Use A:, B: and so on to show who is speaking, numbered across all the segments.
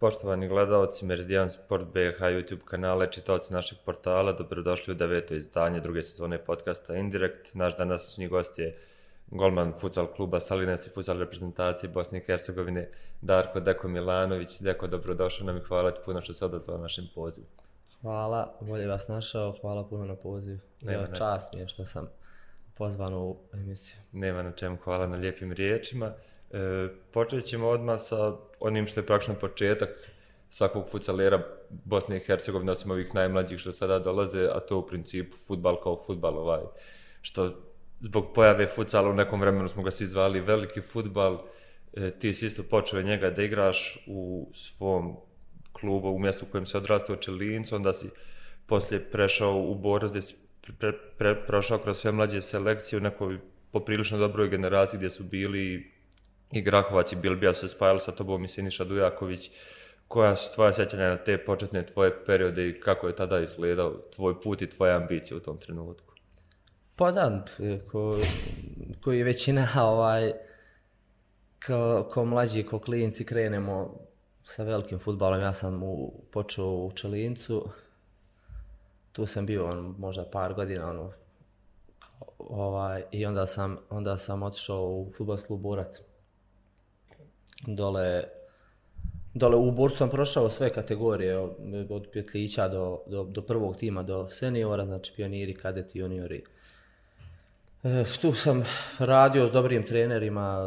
A: Poštovani gledalci Meridian Sport BH YouTube kanale, čitaoci našeg portala, dobrodošli u deveto izdanje druge sezone podcasta Indirect. Naš današnji gost je golman futsal kluba Salines i futsal reprezentacije Bosne i Hercegovine, Darko Deko Milanović. Deko, dobrodošao nam i hvala ti puno što se odazvao našem pozivu.
B: Hvala, bolje vas našao, hvala puno na poziv. Nema Evo, čast mi je što sam pozvan u emisiju.
A: Nema na čemu, hvala na lijepim riječima. E, počet ćemo odmah sa onim što je praktično početak svakog futsalera Bosne i Hercegovine, osim ovih najmlađih što sada dolaze, a to u principu futbal kao futbal, ovaj, što zbog pojave futsala u nekom vremenu smo ga svi zvali veliki futbal, e, ti si isto počeo njega da igraš u svom klubu, u mjestu u kojem se odrastao Čelincu, onda si poslije prešao u Borac gdje si pre, pre, prošao kroz sve mlađe selekcije u nekoj poprilično dobroj generaciji gdje su bili i Grahovac i Bilbija su spajali sa tobom i Siniša Dujaković. Koja su tvoja sjećanja na te početne tvoje periode i kako je tada izgledao tvoj put i tvoje ambicije u tom trenutku?
B: Pa da, ko, koji većina ovaj, kao, ko mlađi, ko klinci krenemo sa velikim futbalom. Ja sam u, počeo u Čelincu, tu sam bio on, možda par godina, ono, ovaj, i onda sam, onda sam otišao u futbol klub Borac dole dole u Borcu sam prošao sve kategorije od pjetlića do, do, do prvog tima do seniora, znači pioniri, kadeti, juniori. E, tu sam radio s dobrim trenerima,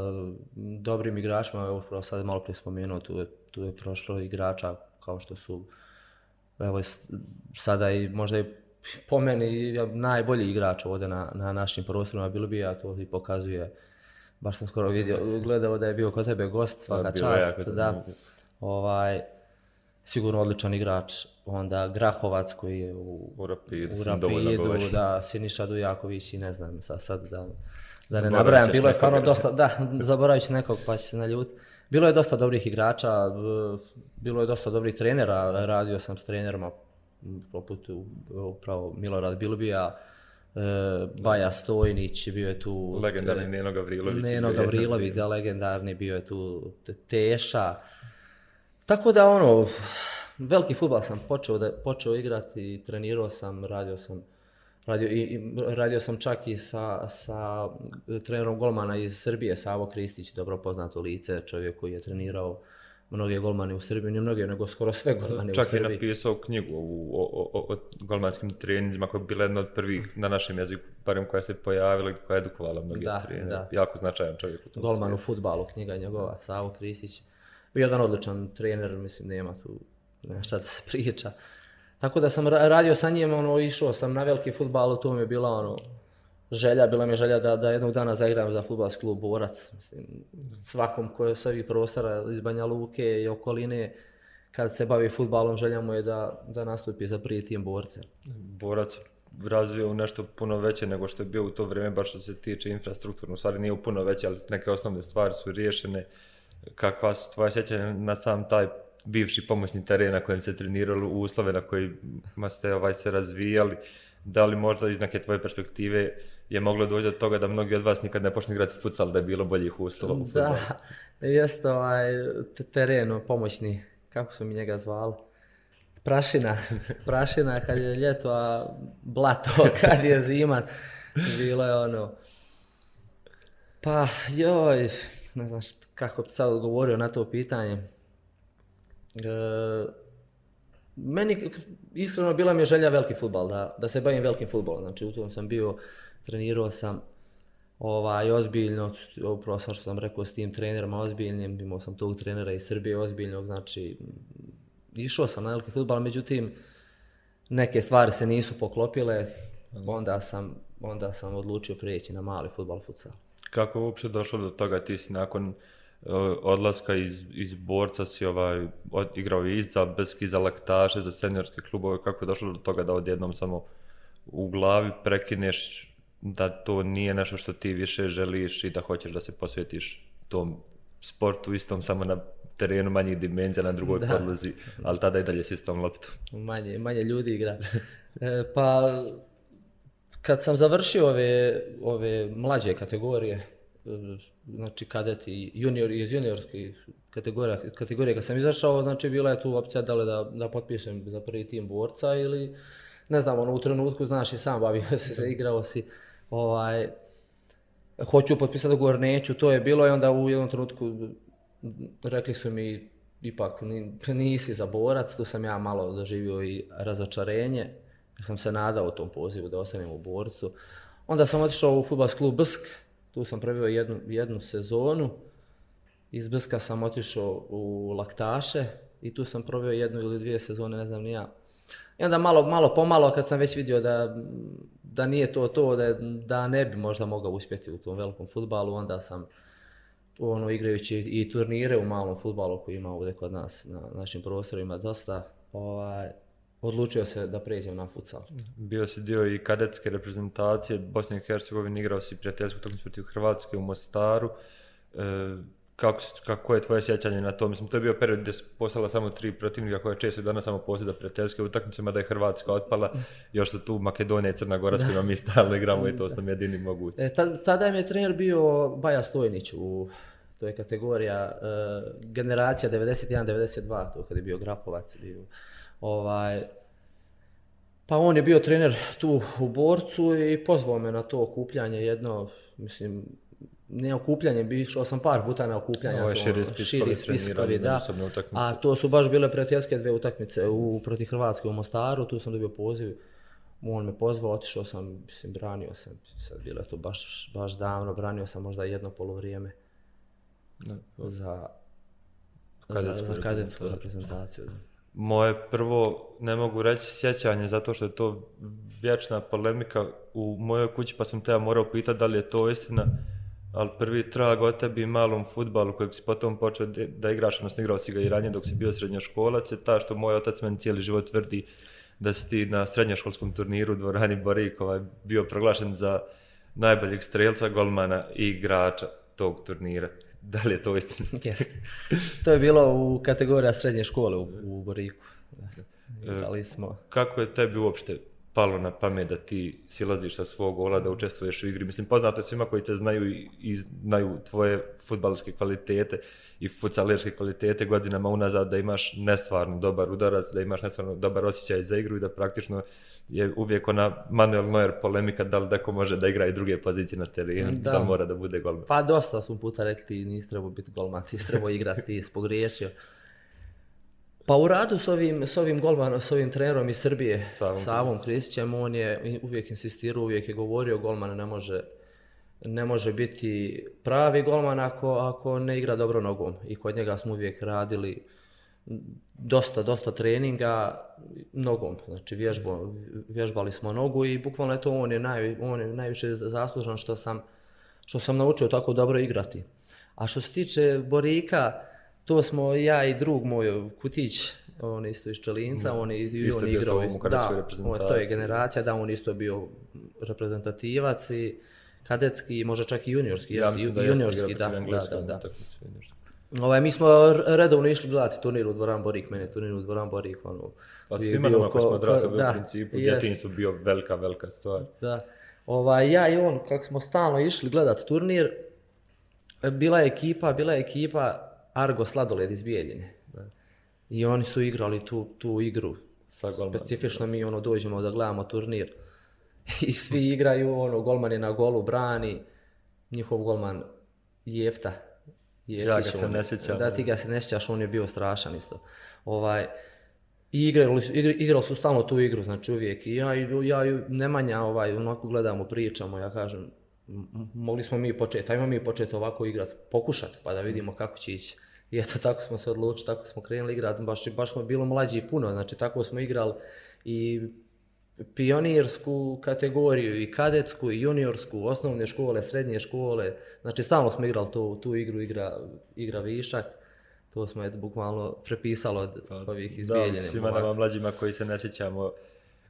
B: dobrim igračima, evo sad malo prije spomenuo, tu je, tu je prošlo igrača kao što su evo sada i možda i po meni najbolji igrač ovdje na, na našim prostorima bilo bi, a to i pokazuje baš sam skoro vidio, gledao da je bio kod tebe gost, svaka čast, da, ovaj, sigurno odličan igrač, onda Grahovac koji je u,
A: u Rapidu,
B: u Rapidu da, Siniša Dujaković i ne znam, sad, sad da, da ne nabrajam, bilo je stvarno dosta, da, zaboravit ću nekog pa će se naljut. Bilo je dosta dobrih igrača, bilo je dosta dobrih trenera, radio sam s trenerima, poput upravo Milorad Bilbija, e, Baja Stojnić, bio je tu...
A: Legendarni Neno Gavrilović.
B: Neno Gavrilović, da, legendarni, bio je tu Teša. Tako da, ono, veliki futbal sam počeo, da, počeo igrati trenirao sam, radio sam Radio, i, i, radio sam čak i sa, sa trenerom golmana iz Srbije, Savo Kristić, dobro poznato lice, čovjek koji je trenirao mnoge golmane u Srbiji, ne mnoge, nego skoro sve golmane
A: Čak
B: u Srbiji.
A: Čak je napisao knjigu o, o, o, o golmanskim treninzima koja je bila jedna od prvih na našem jeziku, barem koja se pojavila i koja je edukovala mnoge da, trenere. Da. Jako značajan čovjek u tom
B: Golman svijetu. u futbalu, knjiga njegova, Savo Krisić. Bio jedan odličan trener, mislim, nema tu nema šta da se priča. Tako da sam radio sa njim, ono, išao sam na veliki futbal, to mi je bila ono, želja, bila mi je želja da, da jednog dana zaigram za futbalski klub Borac. Mislim, svakom ko je s prostora iz Banja Luke i okoline, kad se bavi futbalom, želja mu je da, da nastupi za prije tim borce.
A: Borac razvio u nešto puno veće nego što je bio u to vrijeme, baš što se tiče infrastrukturno. U stvari nije u puno veće, ali neke osnovne stvari su riješene. Kakva su tvoje sjećanja na sam taj bivši pomoćni teren na kojem se treniralo uslove na kojima ste ovaj, se razvijali? Da li možda iz neke tvoje perspektive je moglo doći do toga da mnogi od vas nikad ne počne igrati futsal, da je bilo boljih uslova u futbolu.
B: Da, jeste ovaj teren pomoćni, kako su mi njega zvali? Prašina, prašina kad je ljeto, a blato kad je zima, bilo je ono... Pa, joj, ne znam kako bi sad odgovorio na to pitanje. E, meni, iskreno, bila mi je želja veliki futbal, da, da se bavim velikim futbolom. Znači, u tom sam bio trenirao sam ovaj, ozbiljno, upravo sam što sam rekao s tim trenerima ozbiljnim, imao sam tog trenera iz Srbije ozbiljnog, znači išao sam na veliki futbal, međutim neke stvari se nisu poklopile, onda sam, onda sam odlučio prijeći na mali futbal, futsal.
A: Kako je uopće došlo do toga, ti si nakon uh, odlaska iz, iz borca si ovaj, od, igrao i za Beski, za laktaše, za seniorske klubove, kako je došlo do toga da odjednom samo u glavi prekineš da to nije nešto što ti više želiš i da hoćeš da se posvetiš tom sportu istom samo na terenu manjih dimenzija na drugoj da. podlozi, ali tada i dalje s istom loptom.
B: Manje, manje ljudi igra. E, pa kad sam završio ove, ove mlađe kategorije, e, E, znači kadeti junior iz juniorskih kategorija, kategorija kad sam izašao, znači bila je tu opcija da li da, da potpišem za prvi tim borca ili ne znam, ono u trenutku, znaš i sam bavio se, se, igrao si, ovaj, hoću potpisati ugovor, neću, to je bilo i onda u jednom trenutku rekli su mi ipak nisi za borac, tu sam ja malo doživio i razočarenje, jer sam se nadao tom pozivu da ostanem u borcu. Onda sam otišao u futbalski klub Brsk, tu sam prebio jednu, jednu sezonu, iz Brska sam otišao u Laktaše i tu sam probio jednu ili dvije sezone, ne znam ni ja. I onda malo, malo pomalo kad sam već vidio da, da nije to to, da, da ne bi možda mogao uspjeti u tom velikom futbalu, onda sam ono, igrajući i turnire u malom futbalu koji ima ovdje kod nas na našim prostorima dosta, ovaj, odlučio se da pređem na futsal.
A: Bio si dio i kadetske reprezentacije Bosne i Hercegovine, igrao si prijateljsku utakmicu protiv Hrvatske u Mostaru. E, kako, kako je tvoje sjećanje na to? Mislim, to je bio period gdje su postala samo tri protivnika koja često danas samo posjeda prijateljske utakmice, mada je Hrvatska otpala, još su tu Makedonija i Crna Gora s kojima mi stalno igramo i to su nam jedini mogući.
B: E, tada je mi trener bio Baja Stojnić u to je kategorija uh, generacija 91-92, to kad je bio Grapovac. Bio, ovaj, pa on je bio trener tu u borcu i pozvao me na to okupljanje jedno, mislim, ne okupljanje, bi išao sam par puta na okupljanje.
A: Ovo širi, spiskovi, širi spiskovi,
B: da. A to su baš bile prijateljske dve utakmice u, protiv Hrvatske u Mostaru, tu sam dobio poziv. On me pozvao, otišao sam, mislim, branio sam, sad bilo to baš, baš davno, branio sam možda jedno polovrijeme da. za, kadetsku, za, kadetsku reprezentaciju.
A: Moje prvo, ne mogu reći sjećanje, zato što je to vječna polemika u mojoj kući, pa sam te morao pitati da li je to istina ali prvi trag o tebi malom futbalu kojeg si potom počeo da igraš, odnosno igrao si ga i ranije dok si bio srednjoškolac, je ta što moj otac meni cijeli život tvrdi da si ti na srednjoškolskom turniru u dvorani Borikova bio proglašen za najboljeg strelca, golmana i igrača tog turnira. Da li je to istina?
B: Jeste. To je bilo u kategorija srednje škole u, u Boriku. Ali smo...
A: Kako je tebi uopšte palo na pamet da ti silaziš sa svog gola, da učestvuješ u igri. Mislim, poznato je svima koji te znaju i, i znaju tvoje futbalske kvalitete i futsalerske kvalitete godinama unazad, da imaš nestvarno dobar udarac, da imaš nestvarno dobar osjećaj za igru i da praktično je uvijek ona Manuel Neuer polemika da li deko može da igra i druge pozicije na terenu, da. da mora da bude golman.
B: Pa dosta su puta rekli nisi trebao biti golman, ti trebao igrati, ti spogriješio. Pa u radu s ovim, s ovim golmanom, s ovim trenerom iz Srbije, Savom, Savom Kristićem, on je uvijek insistirao, uvijek je govorio golman ne može, ne može biti pravi golman ako, ako ne igra dobro nogom. I kod njega smo uvijek radili dosta, dosta treninga nogom. Znači vježbo, vježbali smo nogu i bukvalno je to on je, naj, on je najviše zaslužan što sam, što sam naučio tako dobro igrati. A što se tiče Borika, to smo ja i drug moj Kutić, on isto iz Čelinca, mm. on je i on igrao. Da, to je generacija, da on isto bio reprezentativac i kadetski, možda čak i juniorski.
A: Ja mislim da juniorski, da,
B: da, da, da. Ovaj, mi smo redovno išli gledati turnir u Dvoran Borik, mene turnir u Dvoran Borik. Ono,
A: pa svima nama koji smo odrasli u principu, djetinjstvo bio velika, velika stvar.
B: Da. Ovaj, ja i on, kako smo stalno išli gledati turnir, bila je ekipa, bila je ekipa Argo Sladoled iz Bijeljine. I oni su igrali tu, tu igru. Sa Specifično mi ono dođemo da gledamo turnir. I svi igraju, ono, golman je na golu, brani. Njihov golman Jefta.
A: Jeftić, ja ga se ne sjećam.
B: Da, ti ga se ne sjećaš, on je bio strašan isto. Ovaj, I igrali, igrali, igrali su stalno tu igru, znači uvijek. I ja, ja, ja Nemanja, ovaj, onako gledamo, pričamo, ja kažem, mogli smo mi početi, ajmo mi početi ovako igrati, pokušati pa da vidimo kako će ići. I eto, tako smo se odlučili, tako smo krenuli igrati, baš, baš smo bilo mlađi i puno, znači tako smo igrali i pionirsku kategoriju i kadetsku i juniorsku, osnovne škole, srednje škole, znači stalno smo igrali tu, tu igru, igra, igra višak, to smo eto, bukvalno prepisalo od pa, ovih izbijeljene. Da,
A: svima nama mlađima koji se ne sjećamo,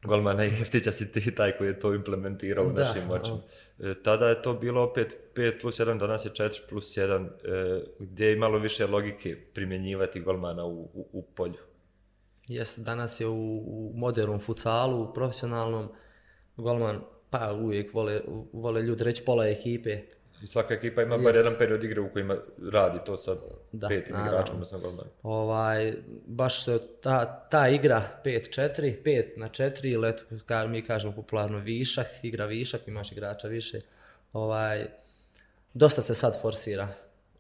A: golmana Jeftića si ti taj koji je to implementirao u našim moćima. E, tada je to bilo opet 5 plus 1, danas je 4 plus 1, e, gdje je malo više logike primjenjivati golmana u, u, u polju.
B: Jes, danas je u, u modernom futsalu, u profesionalnom golman, pa uvijek vole, vole ljudi reći pola ekipe.
A: I svaka ekipa ima bar jedan period igre u kojima radi to sa
B: Da,
A: petim
B: naravno.
A: igračima, odnosno golmanom.
B: Ovaj, baš se ta, ta igra 5-4, 5 na 4 ili eto, ka, mi kažemo popularno višak, igra višak, imaš igrača više. Ovaj, dosta se sad forsira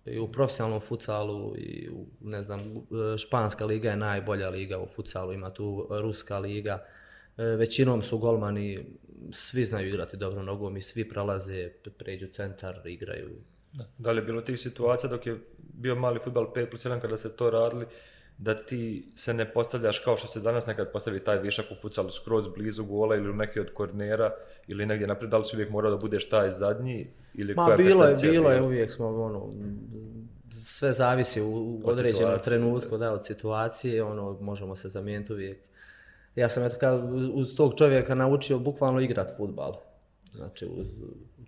B: i u profesionalnom futsalu i u, ne znam, španska liga je najbolja liga u futsalu, ima tu ruska liga. E, Većinom su golmani, svi znaju igrati dobro nogom i svi prelaze, pređu centar, igraju.
A: Da. da li je bilo tih situacija dok je bio mali futbal 5 plus 1 kada se to radili, da ti se ne postavljaš kao što se danas nekad postavi taj višak u futsalu skroz blizu gola ili u neki od kornera ili negdje naprijed, da li si uvijek morao da budeš taj zadnji ili
B: Ma
A: koja
B: bilo je, bilo je, uvijek smo ono, sve zavisi u u
A: Od
B: određenom
A: situacije,
B: trenutku, da, od situacije, ono, možemo se zamijeniti uvijek. Ja sam eto kao uz tog čovjeka naučio bukvalno igrat futbal. Znači uz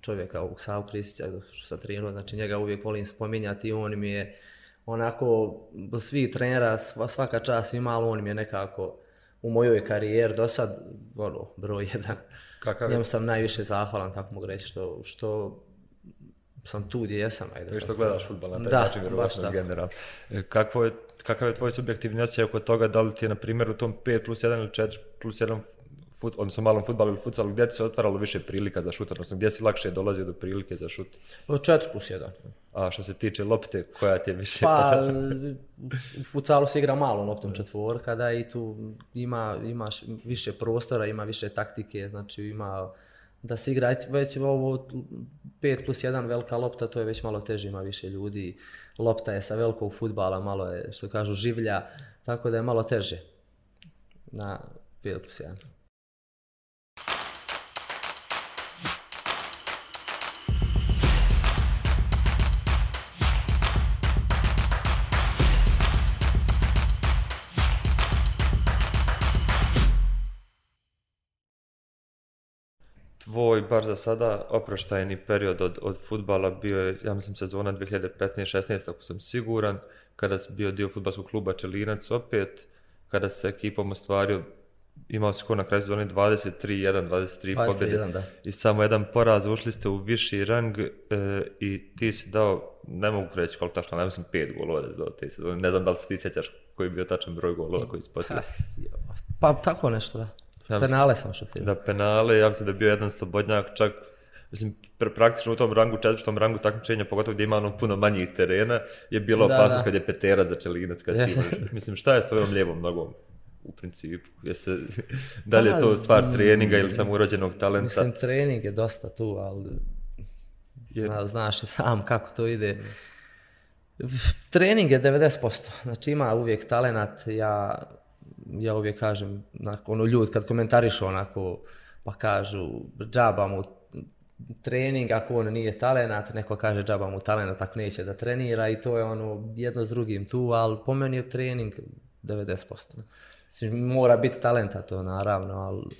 B: čovjeka ovog Savu Kristića što sam trenirao, znači njega uvijek volim spominjati i on mi je onako, svi trenera, sva- svaka čast ima, ali on mi je nekako u mojoj karijeri do sad, ono, broj jedan.
A: Kakav je?
B: Njemu sam najviše zahvalan, tako mogu reći, što, što sam tu gdje jesam. Ajde,
A: I što
B: tako.
A: gledaš futbal na taj
B: Da,
A: način, vjerovatno generalno. E, Kakvo je, kakav je tvoj subjektivni osjećaj oko toga, da li ti je, na primjer, u tom 5 plus 1 ili 4 plus 1 fut, odnosno malom futbalu ili futsalu, gdje ti se otvaralo više prilika za šut, odnosno gdje si lakše dolazio do prilike za šut?
B: 4 plus 1.
A: A što se tiče lopte, koja ti je više...
B: Pa, u futsalu se igra malo loptom četvorka, da i tu ima, imaš više prostora, ima više taktike, znači ima da se igra već ovo 5 plus 1 velika lopta, to je već malo teže, ima više ljudi. Lopta je sa velikog futbala, malo je, što kažu, življa, tako da je malo teže na 5 plus 1.
A: Tvoj, bar za sada, oproštajni period od, od futbala bio je, ja mislim, sezona 2015-16, ako sam siguran, kada si bio dio futbalskog kluba Čelinac opet, kada se ekipom ostvario, imao skor na kraju sezone 23-1, 23 pobjede
B: 21, da.
A: i samo jedan poraz, ušli ste u viši rang e, i ti si dao, ne mogu reći koliko tačno, ne mislim pet golova da si dao te sezone, ne znam da li se ti sjećaš koji je bio tačan broj golova koji si postigao.
B: Pa tako nešto, da.
A: Ja mislim-
B: Penale sam šutirao.
A: Da penale, ja mislim da je bio jedan slobodnjak, čak mislim, pr- praktično u tom rangu, četvrtom rangu takmičenja, pogotovo gdje ima ono puno manjih terena, je bilo
B: Da,
A: opasnost
B: da.
A: kad je petera za čelinac, kad ti imaš- Mislim, šta je s tvojom lijevom nogom? U principu, jeste, da li je
B: Pa,
A: to stvar treninga ili samo urođenog talenta?
B: Mislim, trening je dosta tu, ali
A: Je-
B: zna, znaš i sam kako to ide. Trening je 90%, znači ima uvijek talenat, ja, ja uvijek kažem, onako, ono ljud kad komentarišu onako, pa kažu džaba mu trening, ako on nije talenat, neko kaže džaba mu talenat, tako neće da trenira i to je ono jedno s drugim tu, ali po meni je trening 90%. Mislim, mora biti talenta to naravno, ali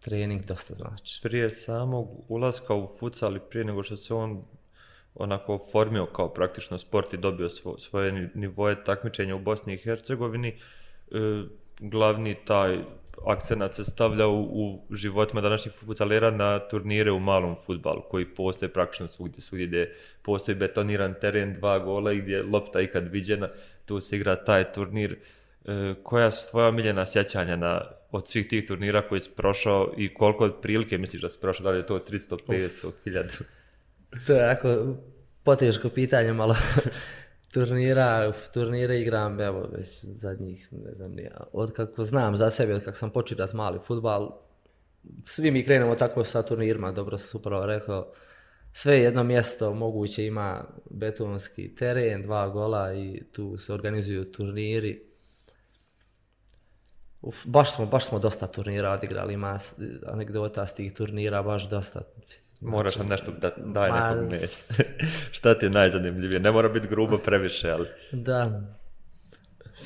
B: trening dosta znači.
A: prije samog ulaska u futsal i prije nego što se on onako formio kao praktično sport i dobio svo, svoje nivoje takmičenja u Bosni i Hercegovini, uh, glavni taj akcenat se stavlja u, u životima današnjih futsalera na turnire u malom futbalu, koji postoje praktično svugdje, svugdje gdje postoji betoniran teren, dva gola i gdje je lopta ikad viđena, tu se igra taj turnir. E, koja su tvoja omiljena sjećanja na, od svih tih turnira koji si prošao i koliko od prilike misliš da si prošao, da li je to 300, 500, 1000?
B: To je jako poteško pitanje malo turnira, turnire igram, evo, već zadnjih, ne znam, ni ja, od kako znam za sebe, od kako sam počeo da mali futbal, svi mi krenemo tako sa turnirima, dobro sam upravo rekao, sve jedno mjesto moguće ima betonski teren, dva gola i tu se organizuju turniri. Uf, baš smo, baš smo dosta turnira odigrali, ima anegdota s tih turnira, baš dosta.
A: Moraš nam nešto da daj
B: Ma-
A: nekog mjesta. Šta ti je najzanimljivije? Ne mora biti grubo previše, ali
B: Da.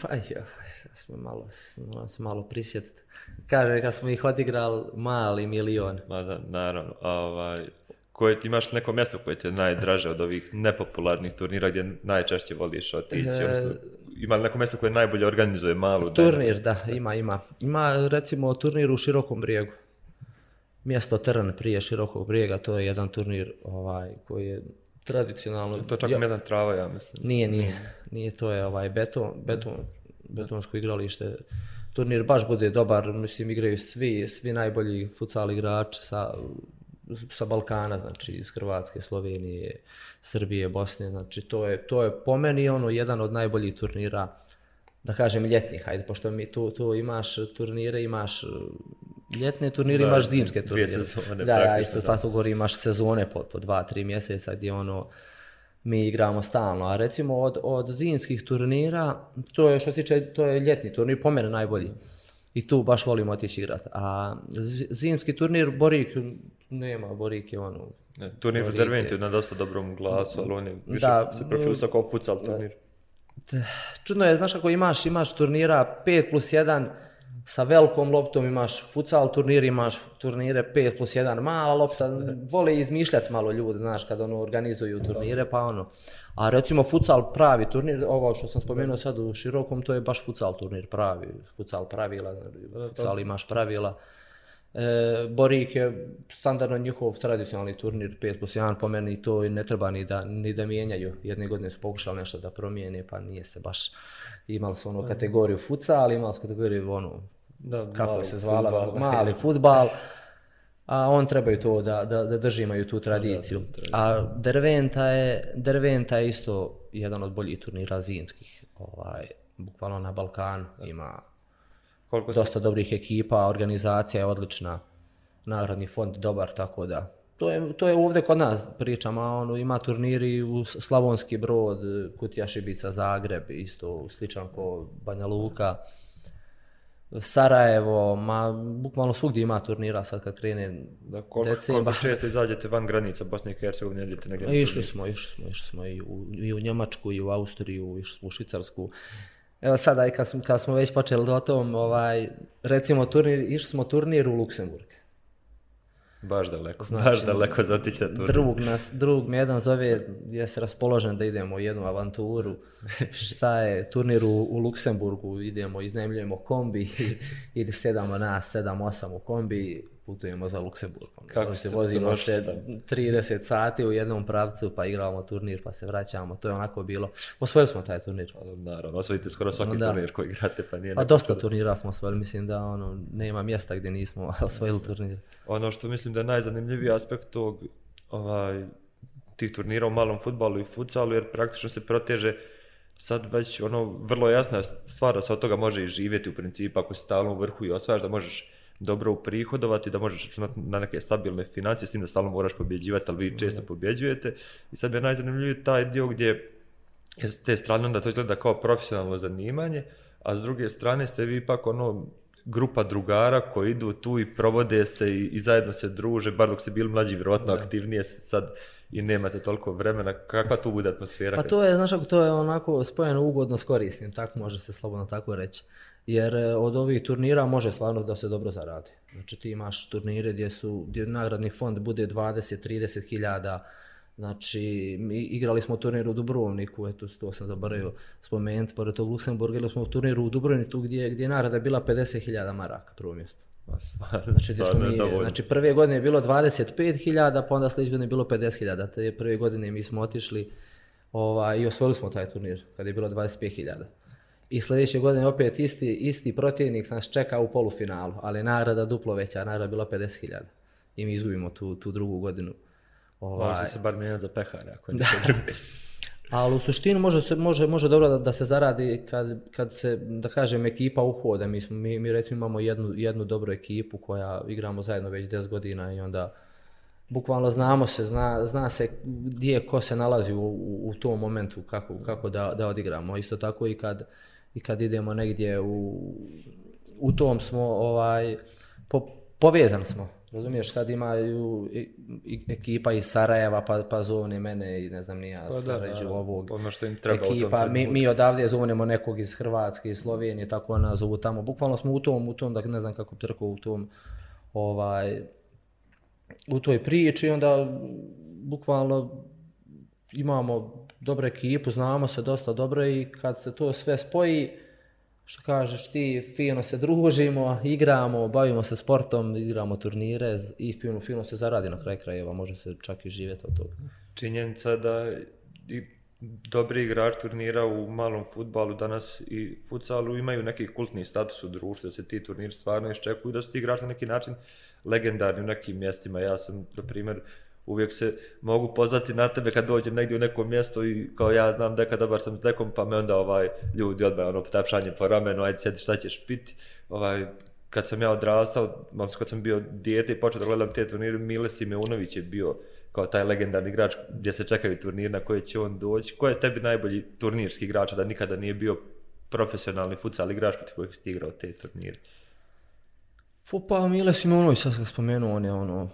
B: Pa jo, sad smo malo, moram se malo prisjetiti. Kaže, kad smo ih odigrali mali milion.
A: ma da, naravno. Ovaj, koje, imaš li neko mjesto koje ti je najdraže od ovih nepopularnih turnira gdje najčešće voliš otići? odnosno, ima li neko mjesto koje najbolje organizuje malu? da-
B: Turnir, da, ima, ima. Ima recimo turnir u Širokom brijegu. Mjesto Trn prije Širokog brijega, to je jedan turnir ovaj, koji je tradicionalno.
A: To čak ne znam trava, ja mislim.
B: Nije, nije. Nije, to je ovaj beton, beton, betonsko igralište. Turnir baš bude dobar, mislim, igraju svi, svi najbolji futsal igrači sa, sa Balkana, znači iz Hrvatske, Slovenije, Srbije, Bosne, znači to je, to je po meni ono jedan od najboljih turnira, da kažem ljetnih, hajde, pošto mi tu, tu imaš turnire, imaš ljetne turnire, da, imaš zimske turnire.
A: Sezone,
B: da, ja isto tako govori, imaš sezone po, po dva, tri mjeseca gdje ono, mi igramo stalno, a recimo od, od zimskih turnira, to je što se tiče, to je ljetni turnir, po mene najbolji. I tu baš volimo otići igrati. A zimski turnir, Borik, nema, Borik je ono...
A: Ne, turnir u Derventi na dosta dobrom glasu, ali on je više da, se profilisa kao futsal turnir.
B: Čudno je, znaš kako imaš, imaš turnira 5 plus 1, sa velikom loptom imaš futsal turnir, imaš turnire 5 plus 1 mala lopta, vole izmišljati malo ljudi, znaš, kad ono organizuju turnire, pa ono. A recimo futsal pravi turnir, ovo što sam spomenuo sad u širokom, to je baš futsal turnir pravi, futsal pravila, futsal imaš pravila. E, Borik je standardno njihov tradicionalni turnir 5 plus 1, po meni to ne treba ni da, ni da mijenjaju. Jedne godine su pokušali nešto da promijene, pa nije se baš imali su ono kategoriju futsal, imali su kategoriju ono, da, kako se zvala, futbal. mali futbal. A on trebaju to da, da, da drži imaju tu tradiciju. Da, da, a Derventa je, Derventa je isto jedan od boljih turnira zimskih. Ovaj, bukvalno na Balkanu ima Koliko dosta si... dobrih ekipa, organizacija je odlična, nagradni fond dobar, tako da. To je, to je ovdje kod nas pričam, a ono, ima turniri u Slavonski brod, Kutija Šibica, Zagreb, isto sličan ko Banja Luka. Sarajevo, ma bukvalno svugdje ima turnira sad kad krene
A: da, koliko, decembar. Koliko često izađete van granica Bosne i Hercegovine, idete na
B: granicu? Išli smo, išli smo, išli smo i u, i u Njemačku, i u Austriju, išli smo u Švicarsku. Evo sada, kad smo, kad smo već počeli o tom, ovaj, recimo turnir, išli smo turnir u Luksemburg.
A: Baš daleko, znači, baš daleko za otići na turnir.
B: Drug, nas, drug mi jedan zove, je se raspoložen da idemo u jednu avanturu. Šta je, turnir u, u Luksemburgu, idemo, iznajmljujemo kombi, ide sedamo nas, sedam, osam u kombi, putujemo za Luksemburg. Kako se vozimo se 30 sati u jednom pravcu, pa igramo turnir, pa se vraćamo. To je onako bilo. Osvojili smo taj turnir.
A: Naravno, osvojite skoro svaki da. turnir koji igrate, pa nije...
B: Pa dosta turnira smo osvojili, mislim da ono, nema mjesta gdje nismo osvojili turnir.
A: Ono što mislim da je najzanimljiviji aspekt tog, ovaj, tih turnira u malom futbalu i futsalu, jer praktično se proteže sad već ono vrlo jasna stvar da se od toga može i živjeti u principu ako si stalno u vrhu i osvajaš da možeš dobro uprihodovati, da možeš računati na neke stabilne financije, s tim da stalno moraš pobjeđivati, ali vi često pobjeđujete. I sad je najzanimljiviji taj dio gdje je s te strane onda to izgleda kao profesionalno zanimanje, a s druge strane ste vi ipak ono grupa drugara koji idu tu i provode se i, i zajedno se druže, bar dok ste bili mlađi, vjerovatno aktivnije sad i nemate toliko vremena, kakva tu bude atmosfera?
B: Pa to je, znaš, to je onako spojeno ugodno s korisnim, tako može se slobodno tako reći jer e, od ovih turnira može stvarno da se dobro zaradi. Znači ti imaš turnire gdje su gdje nagradni fond bude 20-30 hiljada, Znači, mi igrali smo turnir u Dubrovniku, eto, to sam zaboravio spomenuti, pored tog Luksemburga, igrali smo turnir u Dubrovniku gdje, gdje je nagrada bila 50.000 maraka, prvo mjesto. Znači, stvarno mi, znači, prve godine je bilo 25.000, pa onda sljedeće godine je bilo 50.000. Te prve godine mi smo otišli ovaj, i osvojili smo taj turnir, kada je bilo 25.000. I sljedeće godine opet isti, isti protivnik nas čeka u polufinalu, ali nagrada duplo veća, nagrada bila 50.000. I mi izgubimo tu, tu drugu godinu.
A: Ovaj... Može se bar mijenjati za pehare, ako
B: da. Ali u suštini može, se, može, može dobro da, da se zaradi kad, kad se, da kažem, ekipa uhode. Mi, smo, mi, mi recimo imamo jednu, jednu dobru ekipu koja igramo zajedno već 10 godina i onda bukvalno znamo se, zna, zna se gdje ko se nalazi u, u, u tom momentu kako, kako da, da odigramo. Isto tako i kad, i kad idemo negdje u, u tom smo ovaj po, povezani smo. Razumiješ, sad imaju i, ekipa iz Sarajeva, pa, pa zovne mene i ne znam nija, pa Sarajevo ovog
A: ono što im treba
B: ekipa. Mi, mi odavde zovnemo nekog iz Hrvatske, iz Slovenije, tako nas zovu tamo. Bukvalno smo u tom, u tom, da ne znam kako trko u tom, ovaj, u toj priči, onda bukvalno imamo dobra ekipu, znamo se dosta dobro i kad se to sve spoji, što kažeš ti, fino se družimo, igramo, bavimo se sportom, igramo turnire i fino, fino se zaradi na kraj krajeva, može se čak i živjeti od toga.
A: Činjenica da i dobri igrač turnira u malom futbalu danas i futsalu imaju neki kultni status u društvu, da se ti turniri stvarno iščekuju, da su ti igrači na neki način legendarni u nekim mjestima. Ja sam, na primjer, uvijek se mogu pozvati na tebe kad dođem negdje u neko mjesto i kao ja znam da kada bar sam s nekom, pa me onda ovaj ljudi odmah ono potapšanje po ramenu, ajde sjedi šta ćeš piti. Ovaj, kad sam ja odrastao, kad sam bio dijete i počeo da gledam te turnire, Mile Simeunović je bio kao taj legendarni igrač gdje se čekaju turnir na koje će on doći. Ko je tebi najbolji turnirski igrač, da nikada nije bio profesionalni futsal igrač protiv kojeg si igrao te turnire?
B: Pa Mile Simeunović, sad sam spomenuo, on je ono,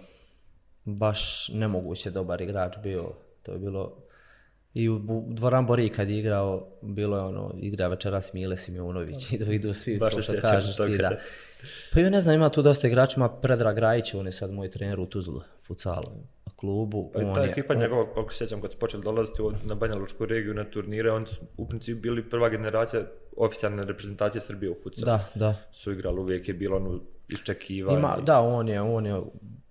B: baš nemoguće dobar igrač bio. To je bilo i u Dvoran Bori kad je igrao, bilo je ono, igra večeras Mile Simeunović i da idu svi, baš to što kažeš ti, da. Pa ja ne znam, ima tu dosta igrača, ima Predrag Rajić, on je sad moj trener u Tuzlu, futsalu klubu.
A: Pa ta ekipa on... njegova, kako se sjećam, kad su počeli dolaziti na Banja Lučku regiju na turnire, oni su u principu bili prva generacija oficijalne reprezentacije Srbije u futsalu.
B: Da, da.
A: Su igrali, uvijek je bilo ono iščekivanje.
B: Ima, da, on je, on je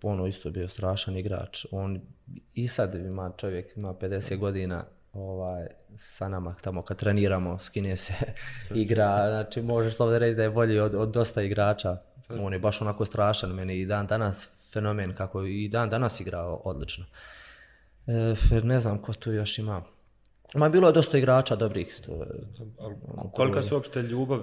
B: ono isto bio strašan igrač. On i sad ima čovjek, ima 50 godina, ovaj, sa nama tamo kad treniramo, skine se, igra, znači možeš slobodno reći da je bolji od, od dosta igrača. On je baš onako strašan, meni i dan danas fenomen kako i dan danas igrao odlično. E, ne znam ko tu još ima. Ma bilo je dosta igrača dobrih. To,
A: ono, kolika su uopšte ljubav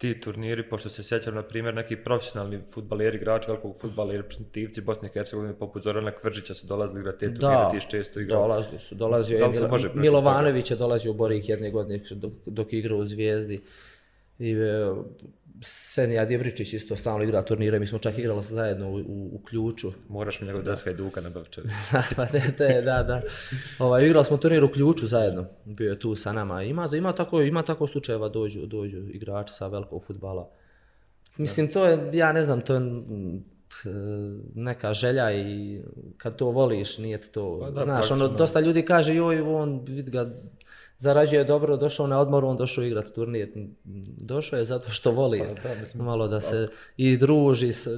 A: ti turniri, pošto se sjećam, na primjer, neki profesionalni futbaleri, igrači velikog futbala i reprezentativci Bosne i Hercegovine, poput Zorana Kvržića su dolazili igrati te turnire,
B: da,
A: ti često igrao.
B: dolazili su, dolazio je, Milo, Milovanović je dolazio u Borik jedne godine dok, dok igrao u Zvijezdi. I, e, Senija Djebričić isto stalno igra turnire, mi smo čak igrali zajedno u, u, u ključu.
A: Moraš mi njegov deska i duka na bavčevi.
B: pa ne, to je, da, da. Ovaj, igrali smo turnir u ključu zajedno, bio je tu sa nama. Ima, ima, tako, ima tako slučajeva dođu, dođu igrači sa velikog futbala. Mislim, to je, ja ne znam, to je neka želja i kad to voliš, nije to, pa da, znaš, ono, dosta ljudi kaže, joj, on, vid ga, zarađuje dobro, došao na odmor, on došao igrati turnir. Došao je zato što voli pa, da, mislim, malo da se i druži s...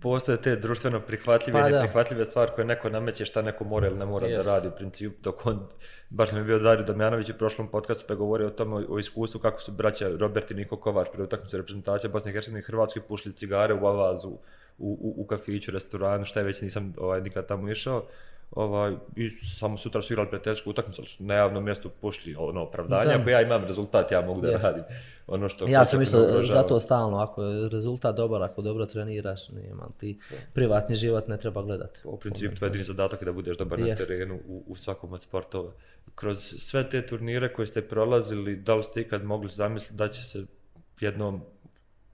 A: Postoje te društveno prihvatljive pa, i neprihvatljive stvari koje neko nameće šta neko mora ili ne mora Jest. da radi u principu. Dok on, baš mi je bio Dario Damjanović u prošlom podcastu pa je govorio o tome, o, iskustvu kako su braća Robert i Niko Kovač pri utakmicu reprezentacije Bosne i Hercegovine i Hrvatske pušli cigare u avazu, u, u, u kafiću, restoranu, šta je već nisam ovaj, nikad tamo išao ovaj, i samo sutra su igrali prijateljsku utakmicu, ali na javnom mjestu pošli ono opravdanje, ako ja imam rezultat, ja mogu da Jest. radim. Ono što
B: ja sam isto zato stalno, ako je rezultat dobar, ako dobro treniraš, nema, ti privatni život ne treba gledati.
A: U principu, tvoj jedini zadatak je da budeš dobar Jest. na terenu u, u svakom od sportova. Kroz sve te turnire koje ste prolazili, da li ste ikad mogli zamisliti da će se jednom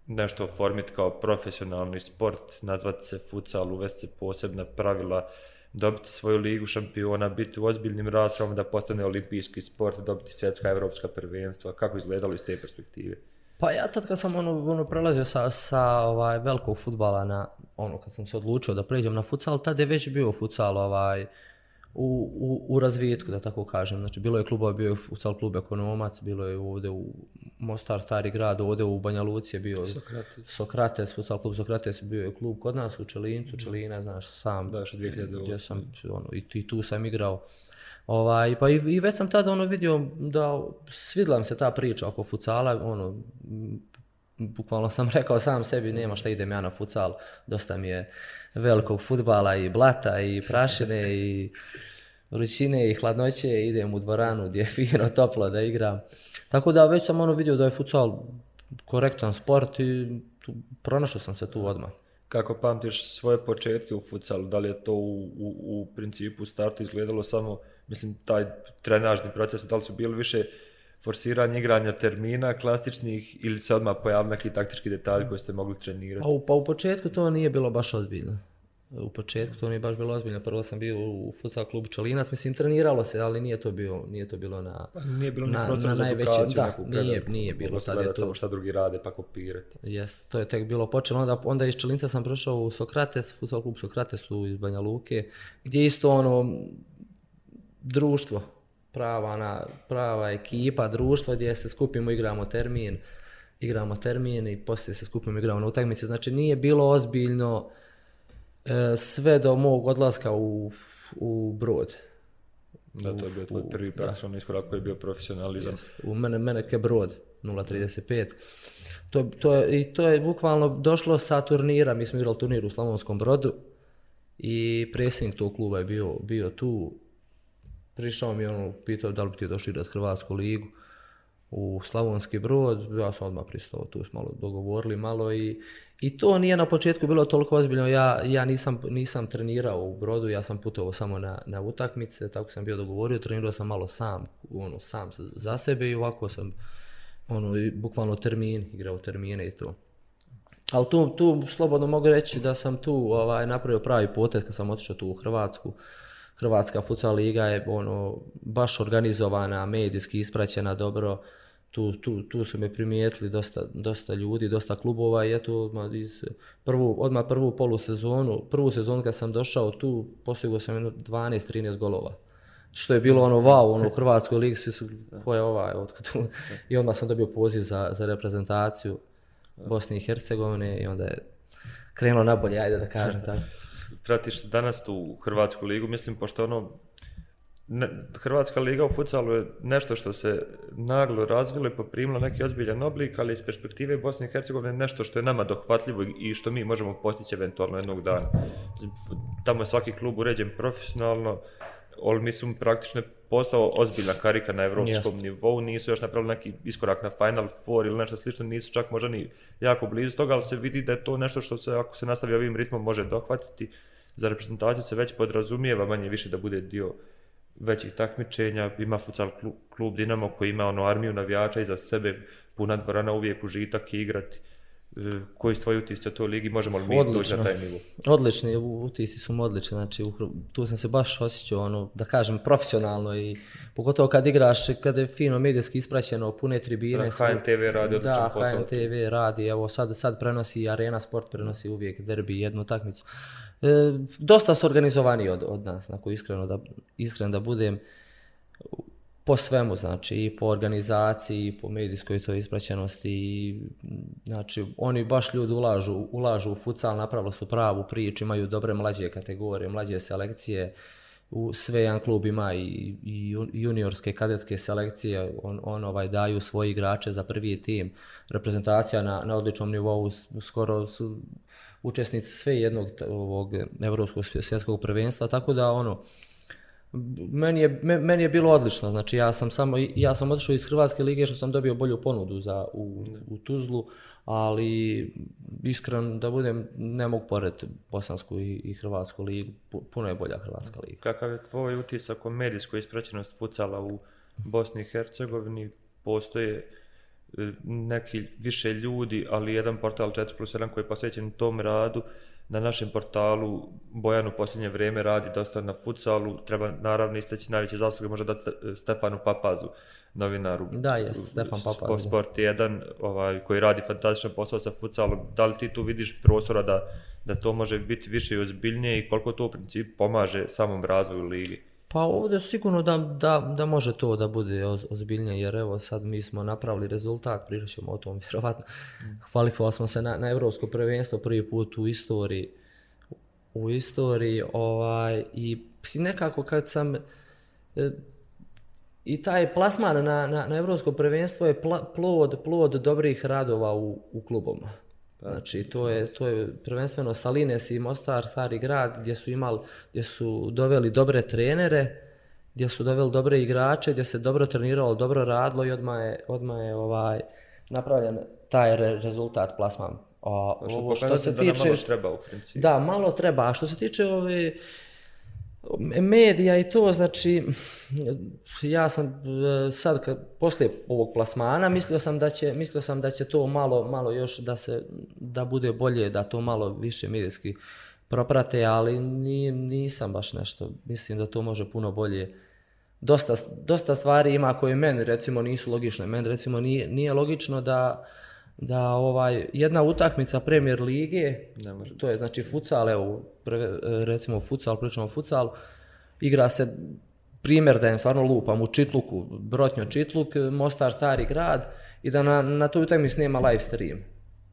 A: nešto oformiti kao profesionalni sport, nazvati se futsal, uvesti se posebna pravila, dobiti svoju ligu šampiona, biti u ozbiljnim raspravama da postane olimpijski sport, dobiti svjetska evropska prvenstva, kako izgledalo iz te perspektive?
B: Pa ja tad kad sam ono, ono prelazio sa, sa ovaj velikog futbala na ono kad sam se odlučio da pređem na futsal, tad je već bio futsal ovaj u, u, u razvijetku, da tako kažem. Znači, bilo je klubova, bio je futsal klub Ekonomac, bilo je ovdje u Mostar, Stari grad, ovdje u Banja Luci je bio Sokrates, Sokrates futsal klub Sokrates, bio je klub kod nas u Čelincu, Čelina, znaš, sam,
A: da, što 2008.
B: gdje sam, ono, i, i tu sam igrao. Ovaj, pa i, i već sam tada ono vidio da svidla mi se ta priča oko futsala, ono, bukvalno sam rekao sam sebi, nema šta idem ja na futsal, dosta mi je velikog futbala i blata i prašine i vrućine i hladnoće, idem u dvoranu gdje je fino, toplo da igram. Tako da već sam ono vidio da je futsal korektan sport i tu, pronašao sam se tu odmah.
A: Kako pamtiš svoje početke u futsalu? Da li je to u, u, u principu startu izgledalo samo, mislim, taj trenažni proces, da li su bili više forsiranje igranja termina klasičnih ili se odmah pojavili neki taktički detalji koje ste mogli trenirati?
B: Pa u, pa u početku to nije bilo baš ozbiljno. U početku to nije baš bilo ozbiljno. Prvo sam bio u futsal klubu Čelinac, mislim treniralo se, ali nije to bilo, nije to bilo na
A: pa nije bilo na, prostor na za edukaciju,
B: da, nije, nije bilo
A: tad je to. Samo šta drugi rade pa kopirati.
B: Jeste, to je tek bilo počelo. Onda, onda iz Čelinca sam prošao u Sokrates, futsal klub Sokrates u iz Banja Luke, gdje isto ono društvo, prava, na, prava ekipa, društvo gdje se skupimo, igramo termin igramo termin i poslije se skupimo igramo na utakmice. Znači nije bilo ozbiljno e, sve do mog odlaska u, u brod.
A: Da, to je bio tvoj prvi praktičan iskorak koji je bio profesionalizam.
B: Jest. U mene, mene ke brod, 0.35. To, to I to je bukvalno došlo sa turnira, mi smo igrali turnir u Slavonskom brodu i predsjednik tog kluba je bio, bio tu. Prišao mi je ono, pitao da li bi ti došli igrati Hrvatsku ligu u Slavonski brod, ja sam odmah pristao, tu smo malo dogovorili malo i, i to nije na početku bilo toliko ozbiljno, ja, ja nisam, nisam trenirao u brodu, ja sam putovao samo na, na utakmice, tako sam bio dogovorio, trenirao sam malo sam, ono, sam za sebe i ovako sam ono, bukvalno termin, igrao termine i to. Ali tu, tu slobodno mogu reći da sam tu ovaj, napravio pravi potez kad sam otišao tu u Hrvatsku. Hrvatska futsal liga je ono, baš organizovana, medijski ispraćena dobro. Tu, tu, tu su me primijetili dosta, dosta ljudi, dosta klubova i eto odmah, iz prvu, odmah prvu polusezonu, prvu sezonu kad sam došao tu, postigao sam 12-13 golova što je bilo ono wow, ono u Hrvatskoj ligi svi su ko je ovaj otkud tu. I onda sam dobio poziv za, za reprezentaciju Bosne i Hercegovine i onda je krenulo nabolje, ajde da kažem tako.
A: Pratiš danas tu u Hrvatsku ligu, mislim, pošto ono, ne, Hrvatska liga u futsalu je nešto što se naglo razvilo i poprimilo neki ozbiljan oblik, ali iz perspektive Bosne i Hercegovine nešto što je nama dohvatljivo i što mi možemo postići eventualno jednog dana. Tamo je svaki klub uređen profesionalno, ali mislim praktično postao ozbiljna karika na evropskom Jest. nivou, nisu još napravili neki iskorak na Final Four ili nešto slično, nisu čak možda ni jako blizu toga, ali se vidi da je to nešto što se, ako se nastavi ovim ritmom, može dohvatiti. Za reprezentaciju se već podrazumijeva manje više da bude dio većih takmičenja. Ima futsal klub Dinamo koji ima ono armiju navijača iza sebe, puna dvorana uvijek užitak i igrati. E, koji su tvoji utisci o toj ligi, možemo li mi doći na taj nivo?
B: Odlični, utisci su mu odlični, znači tu sam se baš osjećao, ono, da kažem, profesionalno i pogotovo kad igraš, kad je fino medijski ispraćeno, pune tribine.
A: Da, HNTV radi odličan
B: da, posao. Da, HNTV radi, evo sad, sad prenosi Arena Sport, prenosi uvijek derbi, jednu takmicu. E, dosta su organizovani od, od nas, ako iskreno da, iskreno da budem po svemu, znači i po organizaciji, i po medijskoj toj ispraćenosti, i, znači oni baš ljudi ulažu, ulažu u futsal, napravili su pravu priču, imaju dobre mlađe kategorije, mlađe selekcije, u sve jedan klub ima i, i juniorske kadetske selekcije, on, on ovaj daju svoje igrače za prvi tim, reprezentacija na, na odličnom nivou, skoro su učesnici sve jednog ovog evropskog svjetskog prvenstva, tako da ono, meni je, meni je bilo odlično, znači ja sam samo, ja sam otišao iz Hrvatske lige što sam dobio bolju ponudu za, u, u Tuzlu, ali iskren da budem, ne mogu pored Bosansku i, i Hrvatsku ligu, puno je bolja Hrvatska liga.
A: Kakav je tvoj utisak o medijskoj ispraćenosti futsala u Bosni i Hercegovini? Postoje e, neki više ljudi, ali jedan portal 4 plus 1 koji je posvećen tom radu, na našem portalu Bojan u posljednje vrijeme radi dosta na futsalu, treba naravno istaći najveće zasluge možda dati Stefanu Papazu, novinaru.
B: Da, je Stefan Papaz.
A: Sport 1, ovaj, koji radi fantastičan posao sa futsalom. Da li ti tu vidiš prostora da, da to može biti više i ozbiljnije i koliko to u principu pomaže samom razvoju ligi?
B: Pa ovdje sigurno da, da, da može to da bude ozbiljnije, jer evo sad mi smo napravili rezultat, pričat ćemo o tom vjerovatno. Kvalifikovali smo se na, na evropsko prvenstvo prvi put u istoriji. U istoriji ovaj, i nekako kad sam... E, I taj plasman na, na, na evropsko prvenstvo je pla, plod, plod dobrih radova u, u kluboma. Znači, to je, to je prvenstveno Salines i Mostar, stari grad, gdje su imali, gdje su doveli dobre trenere, gdje su doveli dobre igrače, gdje se dobro treniralo, dobro radilo i odmah je, odmah je ovaj, napravljen taj re, rezultat plasman.
A: A, ovo, što se tiče, malo treba u principu.
B: Da, malo treba. A što se tiče ove, medija i to, znači, ja sam e, sad, kad, poslije ovog plasmana, mislio sam da će, mislio sam da će to malo, malo još da se, da bude bolje, da to malo više medijski proprate, ali ni, nisam baš nešto, mislim da to može puno bolje. Dosta, dosta stvari ima koje meni, recimo, nisu logične. Meni, recimo, nije, nije logično da, da ovaj jedna utakmica Premier lige, ne može. to je znači futsal, evo, prve, recimo futsal, pričamo futsal, igra se primjer da je stvarno lupam u Čitluku, Brotnjo Čitluk, Mostar Stari grad i da na, na toj utakmici nema live stream,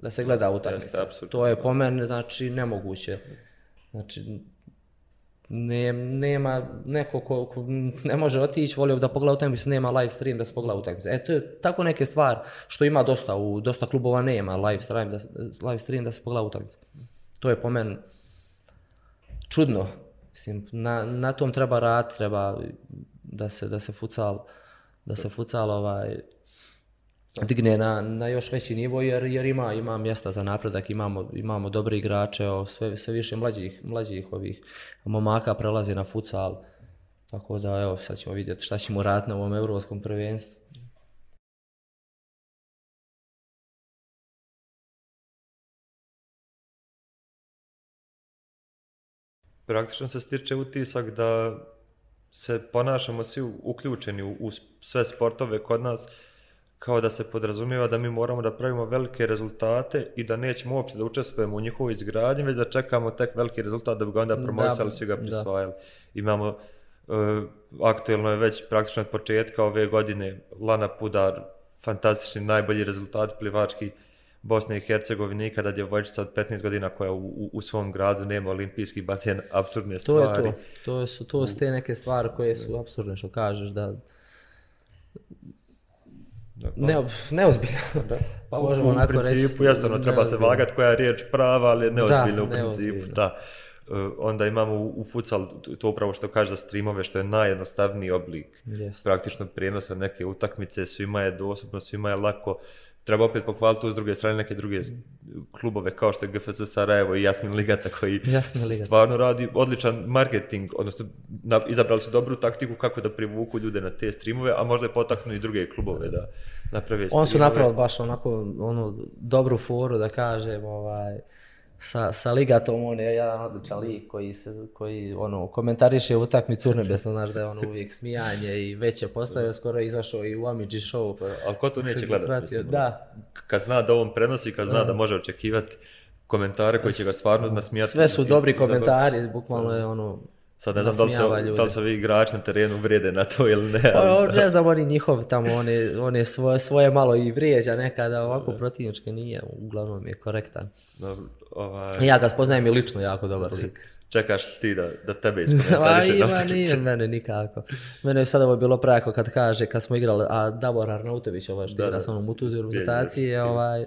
B: da se gleda utakmica. To je po meni znači nemoguće. Znači ne, nema neko ko, ko ne može otići, volio da pogleda utakmicu, nema live stream da se pogleda utakmicu. E to je tako neke stvar što ima dosta, u dosta klubova nema live stream da, live stream da se pogleda utakmicu. To je po meni čudno. Mislim, na, na tom treba rad, treba da se, da se futsal, da se futsal ovaj, digne na, na još veći nivo jer, jer ima, ima mjesta za napredak, imamo, imamo dobre igrače, o, sve, sve više mlađih, mlađih ovih momaka prelazi na futsal. Tako da evo sad ćemo vidjeti šta ćemo raditi na ovom evropskom prvenstvu.
A: Praktično se stiče utisak da se ponašamo svi uključeni u, u sve sportove kod nas, kao da se podrazumijeva da mi moramo da pravimo velike rezultate i da nećemo uopće da učestvujemo u njihovoj izgradnji, već da čekamo tek veliki rezultat da bi ga onda promovisali, svi ga prisvajali. Da. Imamo, uh, aktuelno je već praktično od početka ove godine Lana Pudar, fantastični, najbolji rezultat plivački Bosne i Hercegovine, nikada djevojčica od 15 godina koja u, u, u svom gradu nema olimpijski basen, absurdne stvari.
B: To je to, to su, to su te neke stvari koje su absurdne, što kažeš, da Ne, neozbiljno. Da.
A: Pa možemo u principu, jasno, treba se vagati koja je riječ prava, ali neozbiljno da, u principu. Neozbiljno. Da. Onda imamo u, u futsal to upravo što kaže za streamove, što je najjednostavniji oblik yes. praktično prijenosa neke utakmice, svima je dostupno, svima je lako. Uh, treba opet pohvaliti tu s druge strane neke druge klubove kao što je GFC Sarajevo i Jasmin Ligata koji Jasmin Ligata. stvarno radi odličan marketing, odnosno na, izabrali su dobru taktiku kako da privuku ljude na te streamove, a možda je potaknu i druge klubove da naprave streamove.
B: On su napravili baš onako onu dobru foru da kažem, ovaj, sa, sa Ligatom, on je jedan odličan lik koji, se, koji ono, komentariše utakmicu urnebesno, znaš da je ono uvijek smijanje i već je postavio, skoro izašao i u Amidži show.
A: Pa, ali ko to neće gledati? Mislim, ono? da. Kad zna da on prenosi, kad zna da može očekivati komentare koji će ga stvarno nasmijati.
B: Sve su dobri komentari, bukvalno je ono,
A: Sad ne znam da li, se, da li se ovi igrači na terenu vrijede na to ili ne.
B: Pa, ali... ne znam, oni njihov tamo, oni, oni svoje, svoje malo i vrijeđa nekada, ovako protivničke nije, uglavnom je korektan. Dobro, ovaj... Ja ga spoznajem i lično jako dobar lik.
A: Čekaš li ti da, da tebe iskomentariše
B: na utakmici? Nije mene nikako. Mene je sada ovo bilo prako kad kaže, kad smo igrali, a Davor Arnautović, ovaj što igra sa onom Mutuziru je ovaj,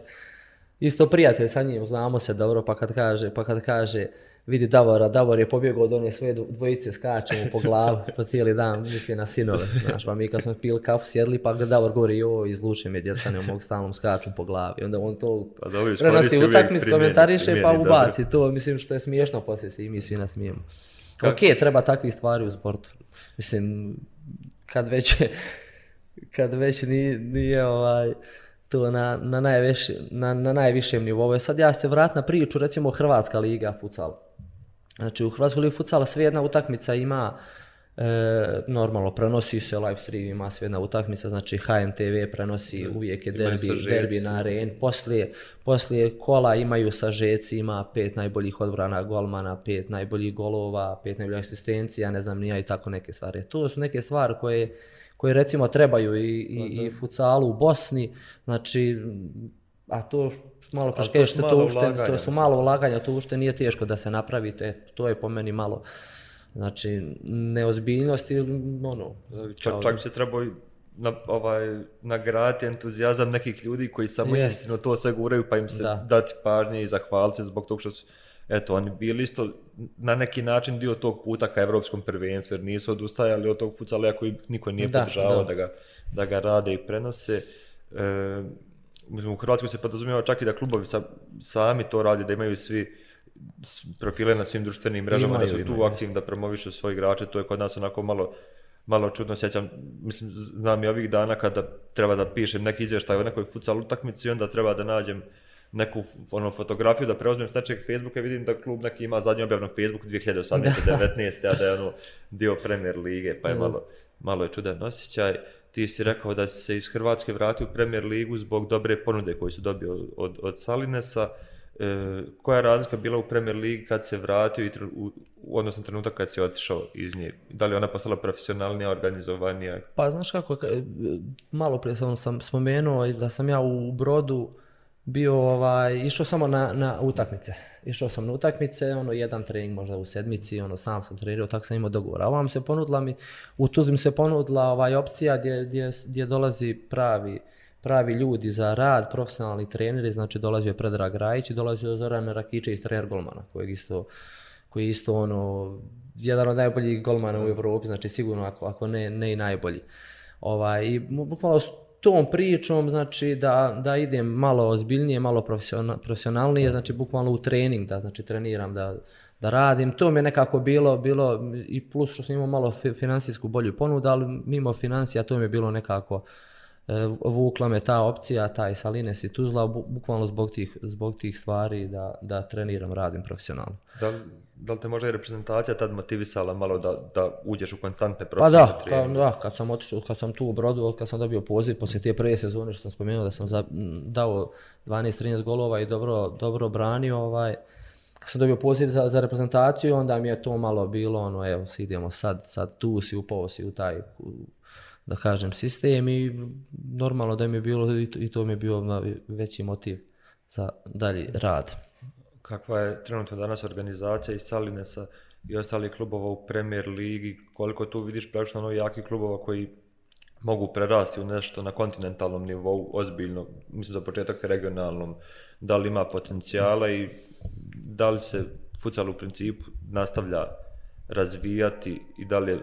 B: isto prijatelj sa njim, znamo se dobro, pa kad kaže, pa kad kaže, vidi Davora, Davor je pobjegao od one svoje dvojice, skače mu po glavu po cijeli dan, misli na sinove. Znaš, pa mi kad smo pili kafu, sjedli, pa gdje Davor govori, jo, izluče me, djeca ne mogu stalno skaču po glavi. Onda on to pa, dobro, prenosi utakmic, komentariše, pa ubaci to, mislim što je smiješno, poslije se i mi svi nasmijemo. Ok, treba takvi stvari u sportu. Mislim, kad već, kad već nije, nije ovaj, to na, na, najviši, na, na najvišem nivou. Sad ja se vrat na priču, recimo Hrvatska liga futsal. Znači u Hrvatskoj ligi futsala sve jedna utakmica ima e, normalno prenosi se live stream ima sve jedna utakmica znači HNTV prenosi mm. uvijek je derbi derbi na aren poslije poslije kola imaju sažeci ima pet najboljih odbrana golmana pet najboljih golova pet najboljih asistencija ne znam nija i tako neke stvari. To su neke stvari koje koje recimo trebaju i, i, i futsalu u Bosni. Znači a to malo preškeš, to, to, ušte, to su malo ulaganja, to ušte nije teško da se napravite, to je po meni malo, znači, neozbiljnost ili ono...
A: Čak, čak se treba na, ovaj, nagraditi entuzijazam nekih ljudi koji samo Jest. istino to sve guraju, pa im se da. dati pažnje i zahvaliti se zbog tog što su, eto, oni bili isto na neki način dio tog puta ka evropskom prvenstvu, jer nisu odustajali od tog fucala koji niko nije da, podržavao da. da. ga, da ga rade i prenose. E, u Hrvatskoj se podrazumijeva čak i da klubovi sa, sami to radi, da imaju svi profile na svim društvenim mrežama, imaju, da su tu imaju. aktivni, da promovišu svoje igrače, to je kod nas onako malo malo čudno sjećam, mislim, znam i ovih dana kada treba da pišem neki izvještaj o nekoj futsal utakmici, onda treba da nađem neku ono, fotografiju da preuzmem s nečeg Facebooka i vidim da klub neki ima zadnji objav na Facebooku 2018-19, a da je ono dio Premier Lige, pa je malo, malo je čudan osjećaj ti si rekao da se iz Hrvatske vratio u Premier Ligu zbog dobre ponude koju su dobio od, od Salinesa. E, koja je razlika bila u Premier ligi kad se vratio i tr- u, u odnosno trenutak kad si otišao iz nje? Da li ona postala profesionalnija, organizovanija?
B: Pa znaš kako, e, malo prije sam, ono sam spomenuo da sam ja u Brodu bio, ovaj, išao samo na, na utakmice. Išao sam na utakmice, ono, jedan trening možda u sedmici, ono, sam sam trenirao, tako sam imao dogovor. A ovam se ponudila mi, u Tuzli mi se ponudila ovaj opcija gdje, gdje, gdje dolazi pravi, pravi ljudi za rad, profesionalni treneri, znači dolazio je Predrag Rajić i dolazio je Zoran Rakičević, trener golmana, kojeg isto, koji je isto ono, jedan od najboljih golmana u Evropi, znači sigurno ako, ako ne, ne i najbolji. Ovaj, I bukvalno tom pričom, znači da, da idem malo ozbiljnije, malo profesional, profesionalnije, znači bukvalno u trening, da znači treniram, da, da radim. To mi je nekako bilo, bilo i plus što sam imao malo fi- financijsku bolju ponudu, ali mimo financija to mi je bilo nekako e, vukla me ta opcija, taj Salines i Tuzla, bu- bukvalno zbog tih, zbog tih stvari da, da treniram, radim profesionalno.
A: Da da li te možda i reprezentacija tad motivisala malo da, da uđeš u konstantne
B: Pa
A: profesionalne
B: da, ka,
A: treninge?
B: da, kad sam otišao, kad sam tu u Brodu, kad sam dobio poziv poslije te prve sezone što sam spomenuo da sam za, dao 12-13 golova i dobro, dobro branio, ovaj, kad sam dobio poziv za, za reprezentaciju, onda mi je to malo bilo, ono, evo, si idemo sad, sad tu si, upao si u taj, u, da kažem, sistem i normalno da mi je bilo, i to, i to mi je bio na veći motiv za dalji rad.
A: Kakva je trenutno danas organizacija i Salinesa i ostalih klubova u Premier Ligi? Koliko tu vidiš praktično ono jaki klubova koji mogu prerasti u nešto na kontinentalnom nivou, ozbiljno, mislim za početak regionalnom, da li ima potencijala i da li se futsal u principu nastavlja razvijati i da li je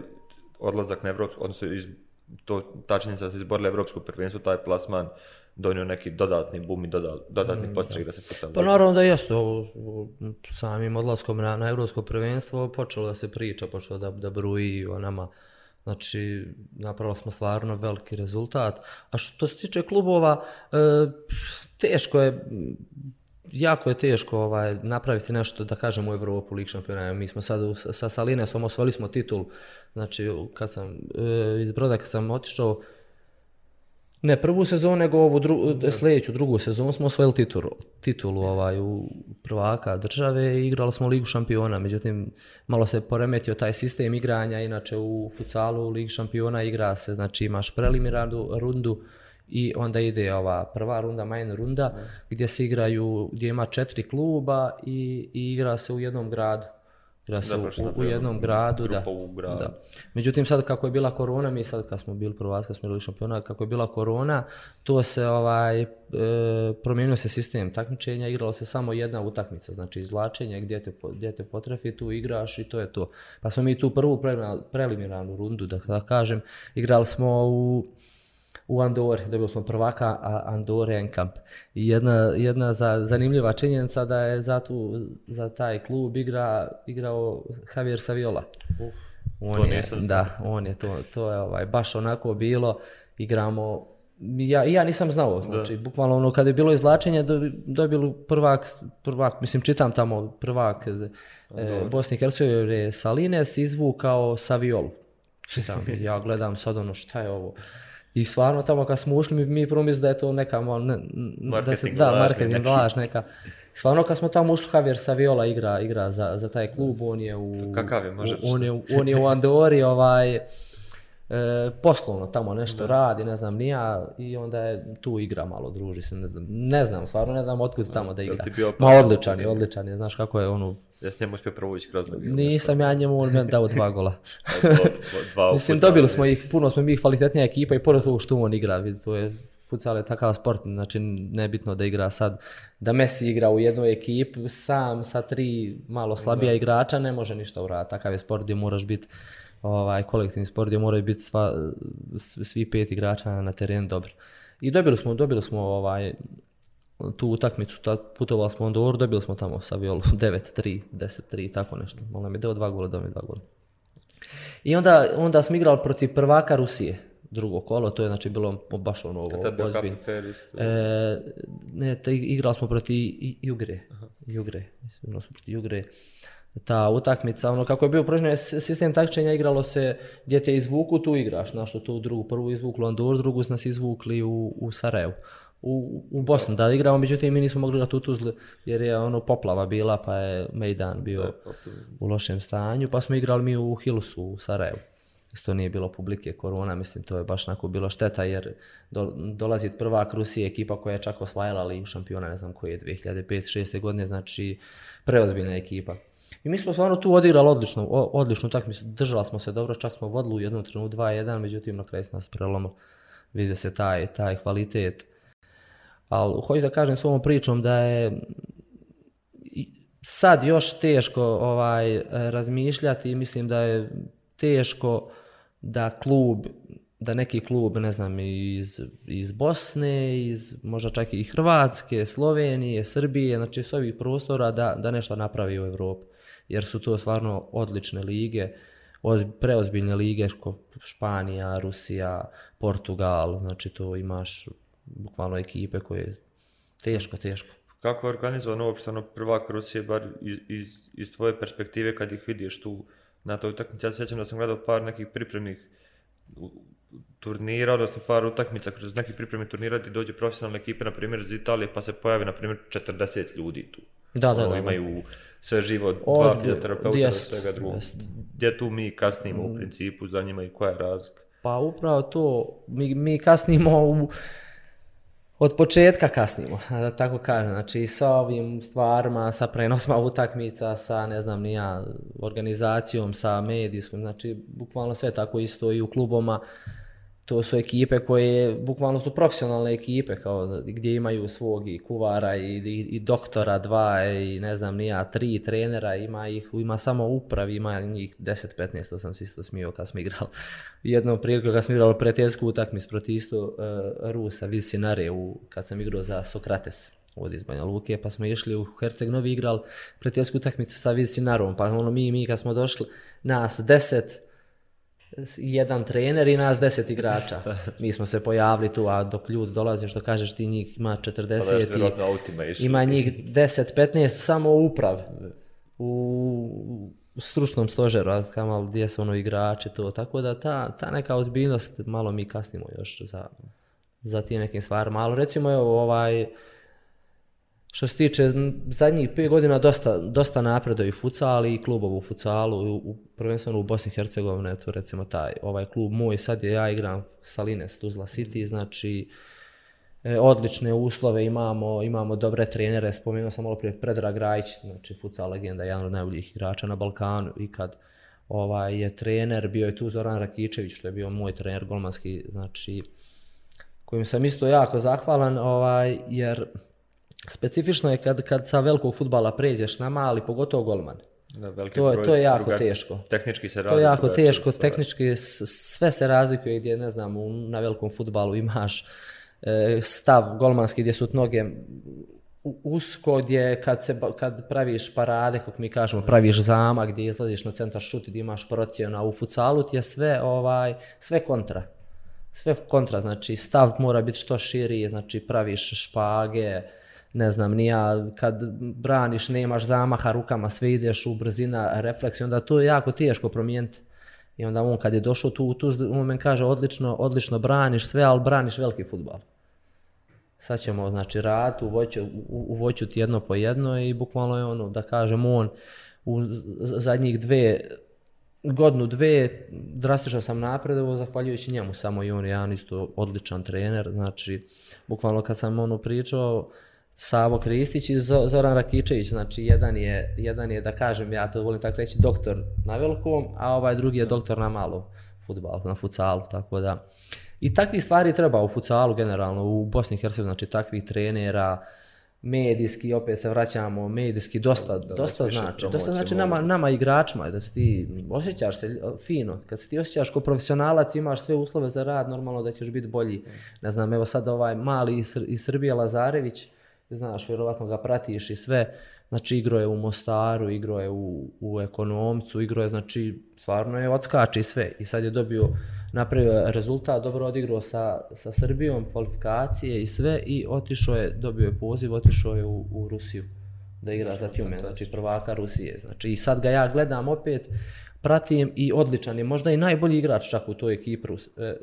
A: odlazak na Evropsku, odnosno iz, to, tačnica da se izborila Evropsko prvenstvo, taj plasman donio neki dodatni bum i doda, dodatni mm, podstrek da se futsal
B: Pa naravno da jeste, ovo, samim odlaskom na, na evropsko prvenstvo počelo da se priča, počelo da, da bruji o nama. Znači, napravili smo stvarno veliki rezultat. A što se tiče klubova, e, teško je, jako je teško ovaj, napraviti nešto, da kažem, u Evropu, lig šampiona. Mi smo sad u, sa Salinesom osvojili smo titul, znači, kad sam e, iz Broda, kad sam otišao, Ne prvu sezonu, nego ovu dru, sljedeću, drugu sezonu smo osvojili titulu, titulu ovaj, u prvaka države i igrali smo ligu šampiona. Međutim, malo se poremetio taj sistem igranja, inače u futsalu u ligi šampiona igra se, znači imaš preliminarnu rundu i onda ide ova prva runda, main runda, gdje se igraju, gdje ima četiri kluba i, i igra se u jednom gradu. Igra se
A: Da,
B: u, u, u jednom gradu, da.
A: u gradu.
B: da. Međutim, sad kako je bila korona, mi sad kad smo bili prvac, kad smo bili šampiona, kako je bila korona, to se ovaj, e, promijenio se sistem takmičenja, igralo se samo jedna utakmica, znači izvlačenje gdje te, gdje te potrefi, tu igraš i to je to. Pa smo mi tu prvu preliminarnu rundu, da, da kažem, igrali smo u u Andori, dobili smo prvaka Andore Enkamp. I jedna, jedna za, zanimljiva činjenica da je za, tu, za taj klub igra, igrao Javier Saviola. On
A: to
B: je,
A: nisam.
B: Da, on je to, to je ovaj, baš onako bilo, igramo, ja, ja nisam znao, znači, bukvalno ono, kad je bilo izlačenje, dobi- dobili prvak, prvak, mislim, čitam tamo, prvak e, Bosne i Hercegovine Salines izvukao Saviolu. Čitam, ja gledam sad ono, šta je ovo? I stvarno tamo kad smo ušli, mi, mi prvo mislili da je to neka, malo ne, da se, da,
A: lažni
B: marketing
A: neki.
B: laž neka. Stvarno kad smo tamo ušli, Javier Saviola igra, igra za, za taj klub, on je u...
A: Kakav je, može
B: on je, on je u Andori, ovaj, e, poslovno tamo nešto radi, ne znam, nija, i onda je tu igra malo, druži se, ne znam, ne znam, stvarno ne znam otkud tamo da igra.
A: bio
B: Ma odličan je, odličan je, znaš kako je ono,
A: Ja sam njemu uspio provući kroz noge. ili
B: nisam ja njemu on dao dva gola.
A: Dva- dva
B: Mislim, dobili smo ih, puno smo mi kvalitetnija ekipa i pored toga što on igra, vidi, to je futsal je takav sport, znači nebitno da igra sad, da Messi igra u jednoj ekipi, sam sa tri malo slabija igrača ne može ništa uraditi, takav je sport gdje moraš biti ovaj, kolektivni sport gdje moraju biti sva, svi pet igrača na terenu dobri. I dobili smo, dobili smo ovaj, tu utakmicu, ta, putovali smo u Andoru, dobili smo tamo sa Violu 9-3, 10-3, tako nešto. Nam je dao dva gola, dao mi dva gola. I onda, onda smo igrali protiv prvaka Rusije, drugo kolo, to je znači bilo baš ono ovo ozbiljno. E, ne, te igrali smo protiv Jugre. Jugre, mislim, igrali smo protiv Jugre. Ta utakmica, ono kako je bio prožnjen sistem takmičenja, igralo se gdje te izvuku, tu igraš. Znaš što tu drugu, prvu izvukli u Andor, drugu nas izvukli u, u Sarajevu. u, u Bosnu da igramo, međutim mi nismo mogli igrati u Tuzli jer je ono poplava bila pa je Mejdan bio u lošem stanju, pa smo igrali mi u Hilusu u Sarajevu. Isto nije bilo publike korona, mislim to je baš nako bilo šteta jer do, dolazi prvak Rusije, ekipa koja je čak osvajala ligu šampiona, ne znam koji je 2005-2006. godine, znači preozbiljna ekipa. I mi smo stvarno tu odigrali odlično, odlično utakmicu, držali smo se dobro, čak smo vodili u jednom trenutku 2-1, međutim na kraju nas prelomilo. Vidio se taj, taj kvalitet. Ali hoću da kažem s ovom pričom da je sad još teško ovaj razmišljati i mislim da je teško da klub da neki klub, ne znam, iz, iz Bosne, iz možda čak i Hrvatske, Slovenije, Srbije, znači s ovih prostora da, da nešto napravi u Evropi jer su to stvarno odlične lige, preozbiljne lige, Španija, Rusija, Portugal, znači to imaš bukvalno ekipe koje je teško, teško.
A: Kako je organizovano uopšte ono prvak Rusije, bar iz, iz, iz tvoje perspektive kad ih vidiš tu na toj utakmici? Ja sjećam da sam gledao par nekih pripremnih turnira, odnosno par utakmica kroz neki pripremni turnira gdje dođe profesionalne ekipe, na primjer iz Italije, pa se pojavi, na primjer, 40 ljudi tu.
B: Da, da, ono, da.
A: Imaju sve živo, dva fizioterapeuta i svega drugog. Gdje tu mi kasnimo u mm. principu za njima i koja je razlika?
B: Pa upravo to, mi, mi kasnimo u, od početka kasnimo, da tako kažem, znači sa ovim stvarima, sa prenosima utakmica, sa ne znam nija organizacijom, sa medijskom, znači bukvalno sve tako isto i u kluboma, to su ekipe koje bukvalno su profesionalne ekipe kao gdje imaju svog i kuvara i, i, i doktora dva i ne znam nija tri trenera ima ih ima samo upravi ima njih 10 15 to sam se isto smio kad smo igrali. Jednom priliku kad smo igrali pretesku utakmicu protiv isto uh, Rusa Visinare u kad sam igrao za Sokrates od iz Banja Luke, pa smo išli u Herceg Novi igral pretjesku utakmicu sa Visinarom, pa ono mi, mi kad smo došli, nas deset, jedan trener i nas deset igrača. Mi smo se pojavili tu, a dok ljudi dolaze, što kažeš ti njih ima 40
A: pa
B: i ima njih 10-15 samo u uprav. U, u stručnom stožeru, a kamal gdje su ono igrači to, tako da ta, ta neka ozbiljnost malo mi kasnimo još za, za ti nekim stvarima, ali recimo evo ovaj, Što se tiče zadnjih 5 godina dosta, dosta napredo i futsal i klubov u futsalu, u, prvenstveno u Bosni i Hercegovine, to recimo taj ovaj klub moj, sad je ja igram Salines Tuzla City, znači e, odlične uslove imamo, imamo dobre trenere, spomenuo sam malo prije Predrag Rajić, znači futsal legenda, jedan od najboljih igrača na Balkanu i kad ovaj je trener, bio je tu Zoran Rakičević, što je bio moj trener golmanski, znači kojim sam isto jako zahvalan, ovaj, jer specifično je kad, kad sa velikog futbala pređeš na mali, pogotovo golman. Na to, je, to je jako teško.
A: Tehnički se
B: razlikuje. To je jako teško, stvar. tehnički sve se razlikuje gdje, ne znam, u, na velikom futbalu imaš e, stav golmanski gdje su noge usko gdje kad, se, kad praviš parade, kako mi kažemo, praviš zama gdje izlaziš na centar šuti gdje imaš procijena u futsalu ti je sve, ovaj, sve kontra. Sve kontra, znači stav mora biti što širi, znači praviš špage, ne znam, nija, kad braniš, nemaš zamaha rukama, sve ideš u brzina, refleks, onda to je jako teško promijeniti. I onda on kad je došao tu, tu on men kaže, odlično, odlično braniš sve, ali braniš veliki futbal. Sad ćemo, znači, rad, uvoću, uvoću ti jedno po jedno i bukvalno je ono, da kažem, on u zadnjih dve, godinu, dve, drastično sam napredovo, zahvaljujući njemu, samo i on je jedan isto odličan trener, znači, bukvalno kad sam ono pričao, Savo Kristić i Zoran Rakičević, znači jedan je, jedan je, da kažem, ja to volim tako reći, doktor na velikom, a ovaj drugi je doktor na malom futbalu, na futsalu, tako da. I takvi stvari treba u futsalu generalno, u Bosni i Hercegovini, znači takvih trenera, medijski, opet se vraćamo, medijski dosta, da, dosta znači. Dosta znači nama, nama igračima, da se ti osjećaš se fino, kad se ti osjećaš kao profesionalac, imaš sve uslove za rad, normalno da ćeš biti bolji. Ne znam, evo sad ovaj mali iz, iz Srbije Lazarević, znaš, vjerovatno ga pratiš i sve, znači igro je u Mostaru, igro je u, u Ekonomcu, igro je, znači, stvarno je odskači sve. I sad je dobio, napravio rezultat, dobro odigrao sa, sa Srbijom, kvalifikacije i sve i otišao je, dobio je poziv, otišao je u, u Rusiju da igra za Tjume, znači prvaka Rusije, znači i sad ga ja gledam opet, pratim i odličan je, možda i najbolji igrač čak u toj ekipi, e, e,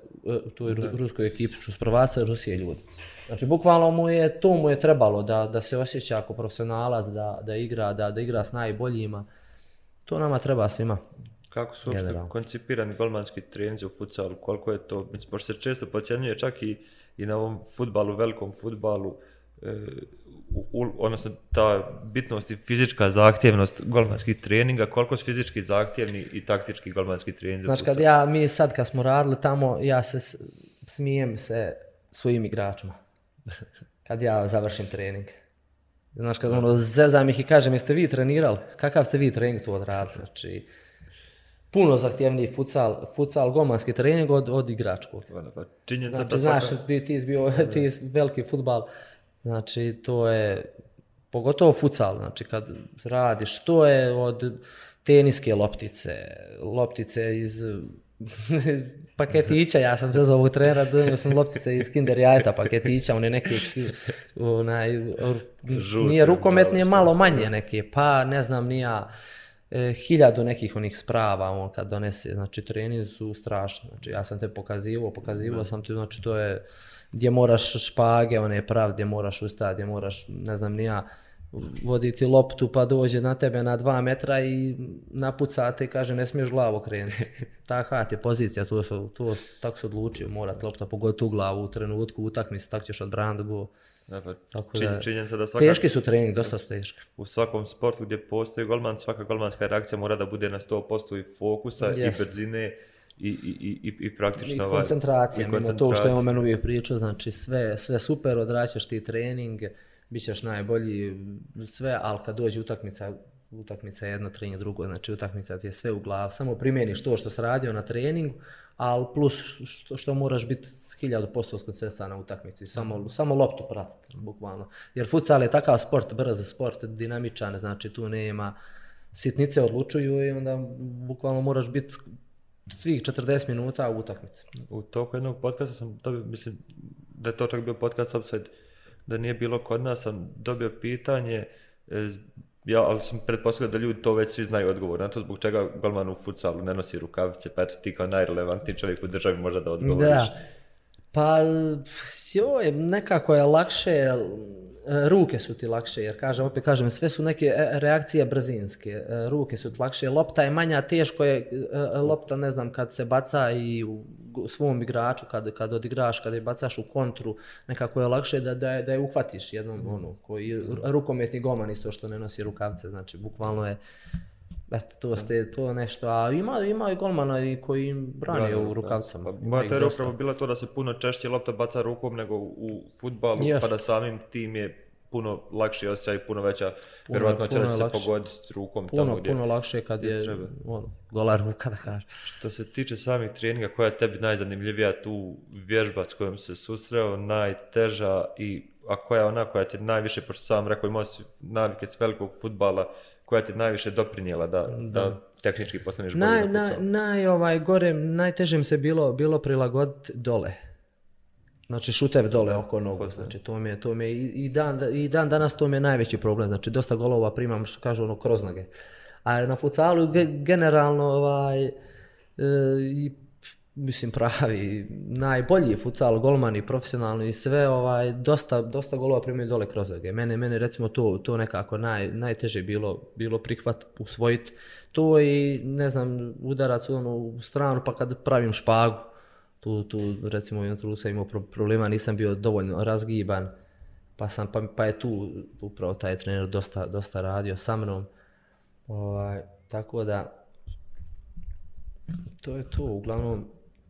B: u toj ru, ruskoj ekipi, što s prvaca Rusije ljudi. Znači, bukvalno mu je, to mu je trebalo da, da se osjeća ako profesionalac, da, da igra, da, da igra s najboljima. To nama treba svima.
A: Kako su uopšte koncipirani golmanski treninzi u futsalu? Koliko je to, mislim, pošto se često pocijenjuje čak i, i na ovom futbalu, velikom futbalu, e, u, u, odnosno ta bitnost i fizička zahtjevnost golmanskih treninga, koliko su fizički zahtjevni i taktički golmanski treninzi u
B: Znaš, kad ja, mi sad kad smo radili tamo, ja se smijem se svojim igračima. Kad ja završim trening. Znaš, kad ono, zezam ih i kažem, jeste vi trenirali? Kakav ste vi trening tu odradili? Znači, puno zahtjevniji futsal, futsal golmanski trening od, od igračkog.
A: Pa činjenica
B: Znači,
A: da
B: znaš,
A: svaka-
B: ti, ti bio ti veliki futbal, znači to je, pogotovo futsal, znači kad radiš, to je od teniske loptice, loptice iz paketića, ja sam se zovog trenera, donio sam loptice iz kinder jajeta paketića, one neke, onaj,
A: Žute,
B: nije rukometnije,
A: malo,
B: manje neke, pa ne znam, ni ja, e, hiljadu nekih onih sprava on kad donese, znači trening su strašni, znači ja sam te pokazivao, pokazivao sam ti, znači to je gdje moraš špage, one prav, gdje moraš ustati, gdje moraš, ne znam ni ja, voditi loptu pa dođe na tebe na dva metra i napuca te i kaže ne smiješ glavu krenuti. Taka ti pozicija, to su, to, tako se odlučio, mora lopta pogoditi u glavu u trenutku, utakmi se, tako ćeš odbraniti go.
A: Da, pa
B: Tako
A: čin-
B: da-
A: činjenica da svaka,
B: Teški su trening, dosta su teški.
A: u svakom sportu gdje postoji golman, svaka golmanska reakcija mora da bude na 100% i fokusa
B: Jest.
A: i brzine i, i, i, i, i
B: I
A: praktično... ovaj,
B: koncentracija,
A: i
B: mimo to što
A: koncentracija.
B: je on meni uvijek pričao, znači sve, sve super, odraćaš ti trening, bit ćeš najbolji, sve, ali kad dođe utakmica, utakmica je jedno, trening drugo, znači utakmica ti je sve u glavu, samo primjeniš to što si radio na treningu, ali plus što, što moraš biti s 1000% skoncentrisan na utakmici, samo, samo loptu pratiti, bukvalno. Jer futsal je takav sport, brz sport, dinamičan, znači tu nema, sitnice odlučuju i onda bukvalno moraš biti svih 40 minuta u utakmici.
A: U toku jednog podcasta sam dobio, mislim, da je to čak bio podcast Upside, da nije bilo kod nas, sam dobio pitanje, e, ja, ali sam pretpostavio da ljudi to već svi znaju odgovor na to, zbog čega golman u futsalu ne nosi rukavice, pa eto ti kao najrelevantniji čovjek u državi možda da odgovoriš.
B: Da. Pa, joj, nekako je lakše, ruke su ti lakše, jer kažem, opet kažem, sve su neke e, reakcije brzinske, e, ruke su ti lakše, lopta je manja, teško je, e, lopta, ne znam, kad se baca i u svom igraču, kad, kad odigraš, kad je bacaš u kontru, nekako je lakše da, da, je, da je uhvatiš jednom, ono, koji, rukometni golman isto što ne nosi rukavce, znači, bukvalno je, Eto, to ste, to nešto, a ima, ima i golmana i koji brani u rukavcama.
A: Pa,
B: Ima
A: moja teorija upravo bila to da se puno češće lopta baca rukom nego u futbalu,
B: Jest.
A: pa da samim tim je puno lakši osjećaj i puno veća
B: puno
A: da
B: je
A: će se
B: lakše.
A: pogoditi rukom
B: Puno,
A: tamo gdje.
B: puno lakše kad je
A: treba.
B: ono, gola ruka da kaže.
A: Što se tiče samih treninga, koja je tebi najzanimljivija tu vježba s kojom se susreo, najteža i a koja je ona koja ti je najviše, pošto sam rekao imao si navike s velikog futbala, koja ti najviše doprinijela da, da. tehnički postaneš bolji
B: Naj,
A: na
B: naj,
A: futsalu?
B: naj, ovaj, gore, najteže mi se bilo, bilo prilagoditi dole. Znači šutev dole oko nogu, znači to mi je, to mi je i, i, dan, i dan danas to mi je najveći problem, znači dosta golova primam što kažu ono kroz noge. A na futsalu ge- generalno ovaj, e, i mislim pravi najbolji futsal golmani profesionalno i sve ovaj dosta dosta golova primio dole kroz noge. Mene mene recimo to to nekako naj najteže bilo bilo prihvat usvojiti to i ne znam udarac u onu stranu pa kad pravim špagu tu, tu recimo jedan jednom trenutku sam imao problema, nisam bio dovoljno razgiban, pa, sam, pa, pa je tu upravo taj trener dosta, dosta radio sa mnom. Ovaj, tako da, to je to, uglavnom,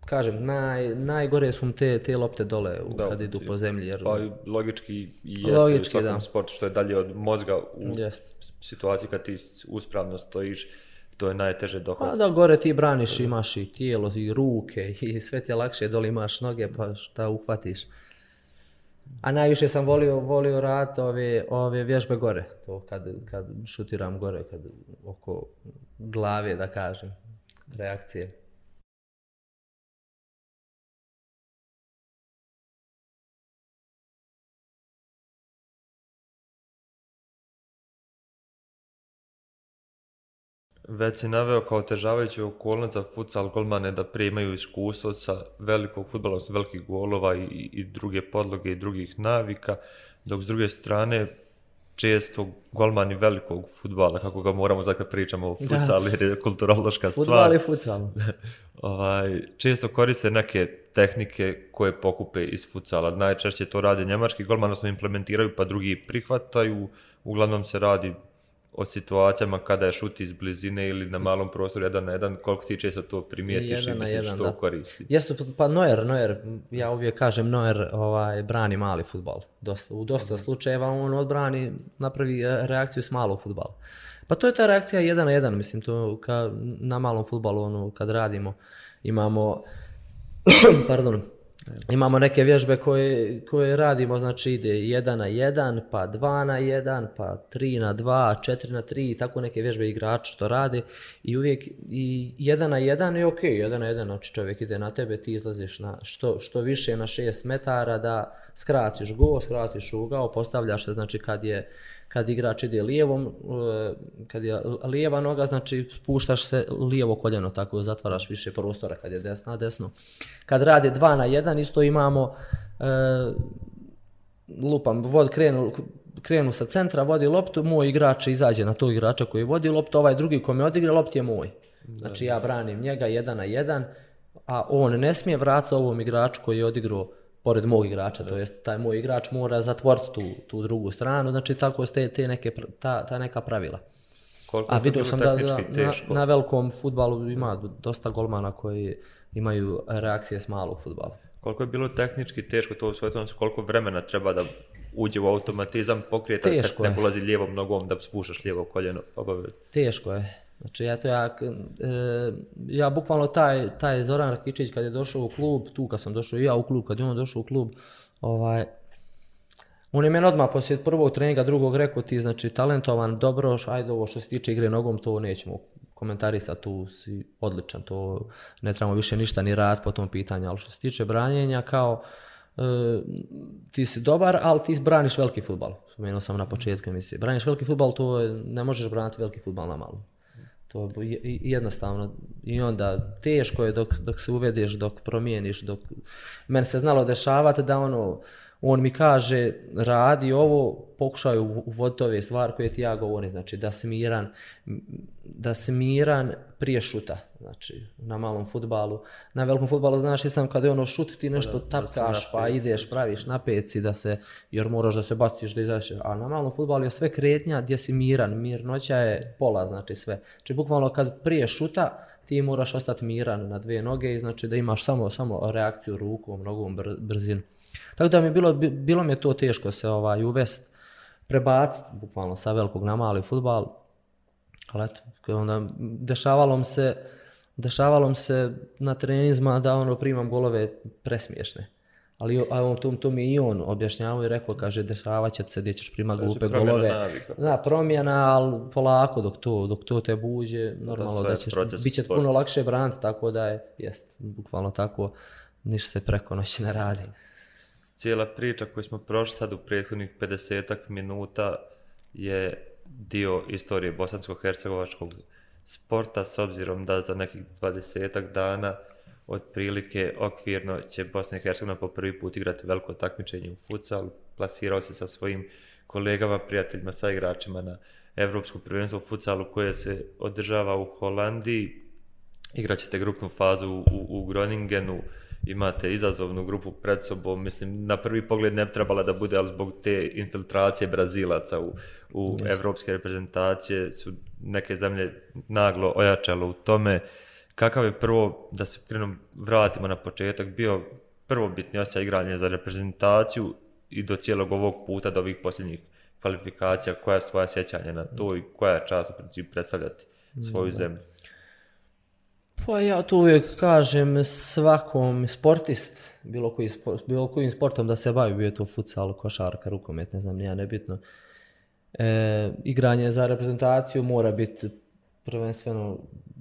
B: kažem, naj, najgore su te, te lopte dole u,
A: Da,
B: kad idu po zemlji, jer
A: Pa logički i jeste
B: Logički,
A: u svakom
B: da.
A: sportu što je dalje od mozga u
B: Jest.
A: situaciji kad ti uspravno stojiš, to je najteže
B: Pa
A: dohvatiti.
B: da gore ti braniš, imaš i tijelo, i ruke, i sve ti je lakše, dole imaš noge, pa šta uhvatiš. A najviše sam volio, volio rad ove, ove vježbe gore, to kad, kad šutiram gore, kad oko glave, da kažem, reakcije.
A: Već si naveo kao težavajući okolnost za futsal golmane da primaju iskustvo sa velikog futbola, sa velikih golova i, i druge podloge i drugih navika, dok s druge strane često golmani velikog futbala, kako ga moramo zakaj pričamo o futsalu, jer je kulturološka stvar.
B: Futbal i futsal.
A: ovaj, često koriste neke tehnike koje pokupe iz futsala. Najčešće to rade njemački golman, odnosno implementiraju pa drugi prihvataju. Uglavnom se radi o situacijama kada je šut iz blizine ili na malom prostoru jedan na jedan, koliko ti često to primijetiš jedan i misliš što koristi?
B: Jeste, pa Neuer, Neuer, ja uvijek kažem Neuer ovaj, brani mali futbal. Dosta, u dosta mm slučajeva on odbrani, napravi e, reakciju s malog futbala. Pa to je ta reakcija jedan na jedan, mislim, to ka, na malom futbalu, ono, kad radimo, imamo, pardon, Imamo neke vježbe koje, koje radimo, znači ide 1 na 1, pa 2 na 1, pa 3 na 2, 4 na 3, i tako neke vježbe igrači što rade i uvijek i 1 na 1 je ok, 1 na 1, znači čovjek ide na tebe, ti izlaziš na što, što više na 6 metara da skratiš go, skratiš ugao, postavljaš se, znači kad je kad igrač ide lijevom, e, kad je lijeva noga, znači spuštaš se lijevo koljeno, tako zatvaraš više prostora kad je desna, desno. Kad radi 2 na 1, isto imamo e, lupam, vod krenu, krenu sa centra, vodi loptu, moj igrač izađe na tog igrača koji vodi loptu, ovaj drugi ko me odigra, lopt je moj. Znači ja branim njega 1 na 1, a on ne smije vratiti ovom igraču koji je odigrao pored mog igrača, to jest taj moj igrač mora zatvoriti tu, tu drugu stranu, znači tako ste te neke, ta, ta neka pravila.
A: Koliko A vidio sam da, da
B: na, na velikom futbalu ima dosta golmana koji imaju reakcije s malog futbala.
A: Koliko je bilo tehnički teško to u svojom koliko vremena treba da uđe u automatizam pokrijeta kad ne ulazi lijevom nogom da spušaš lijevo koljeno obavezno?
B: Teško je. Znači, eto ja, e, ja bukvalno taj, taj Zoran Rakičić kad je došao u klub, tu kad sam došao i ja u klub, kad je on došao u klub, ovaj, on je meni odmah poslije prvog treninga, drugog rekao ti, znači, talentovan, dobro, ajde ovo što se tiče igre nogom, to nećemo komentarisati, tu si odličan, to ne trebamo više ništa ni rad po tom pitanju, ali što se tiče branjenja, kao, e, ti si dobar, ali ti braniš veliki futbal. Spomenuo sam na početku emisije. Braniš veliki futbal, to je, ne možeš braniti veliki futbal na malu. To je jednostavno i onda teško je dok, dok se uvedeš, dok promijeniš, dok... Meni se znalo dešavati da ono, on mi kaže radi ovo, pokušaj uvoditi ove stvari koje ti ja govorim, znači da si miran, da si miran prije šuta, znači na malom futbalu. Na velikom futbalu znaš i sam kada je ono šut ti nešto da, tapkaš da pa ideš, praviš na peci da se, jer moraš da se baciš da izađeš, a na malom futbalu je sve kretnja gdje si miran, mirnoća je pola, znači sve. Znači bukvalno kad prije šuta ti moraš ostati miran na dvije noge i znači da imaš samo samo reakciju rukom, nogom, br brzinu. Tako da mi je bilo, bilo mi je to teško se ovaj uvest, prebaciti bukvalno sa velikog na mali futbal. Ali eto, onda dešavalo se, dešavalo se na trenizma da ono primam golove presmiješne. Ali a on, to, to mi i on objašnjavao i rekao, kaže, dešavat će se gdje ćeš primati glupe golove. Navika. Da, promjena, ali polako dok to, dok to te buđe, normalno da, da ćeš, bit će puno lakše braniti, tako da je, jest, bukvalno tako, ništa se preko noći ne radi
A: cijela priča koju smo prošli sad u prethodnih 50 minuta je dio istorije bosansko-hercegovačkog sporta s obzirom da za nekih 20 dana otprilike okvirno će Bosna i Hercegovina po prvi put igrati veliko takmičenje u futsal, plasirao se sa svojim kolegama, prijateljima, sa igračima na Evropsku prvenstvo u futsalu koje se održava u Holandiji. Igraćete grupnu fazu u, u Groningenu, imate izazovnu grupu pred sobom, mislim, na prvi pogled ne trebala da bude, ali zbog te infiltracije Brazilaca u, u yes. evropske reprezentacije su neke zemlje naglo ojačale u tome. Kakav je prvo, da se krenom vratimo na početak, bio prvo bitni osjećaj igranja za reprezentaciju i do cijelog ovog puta, do ovih posljednjih kvalifikacija, koja je svoja sjećanja na to i koja je čast u principu predstavljati svoju zemlju?
B: Pa ja to uvijek kažem svakom sportist, bilo, koji, bilo kojim sportom da se bavi, bio to futsal, košarka, rukomet, ne znam, nije nebitno. E, igranje za reprezentaciju mora biti prvenstveno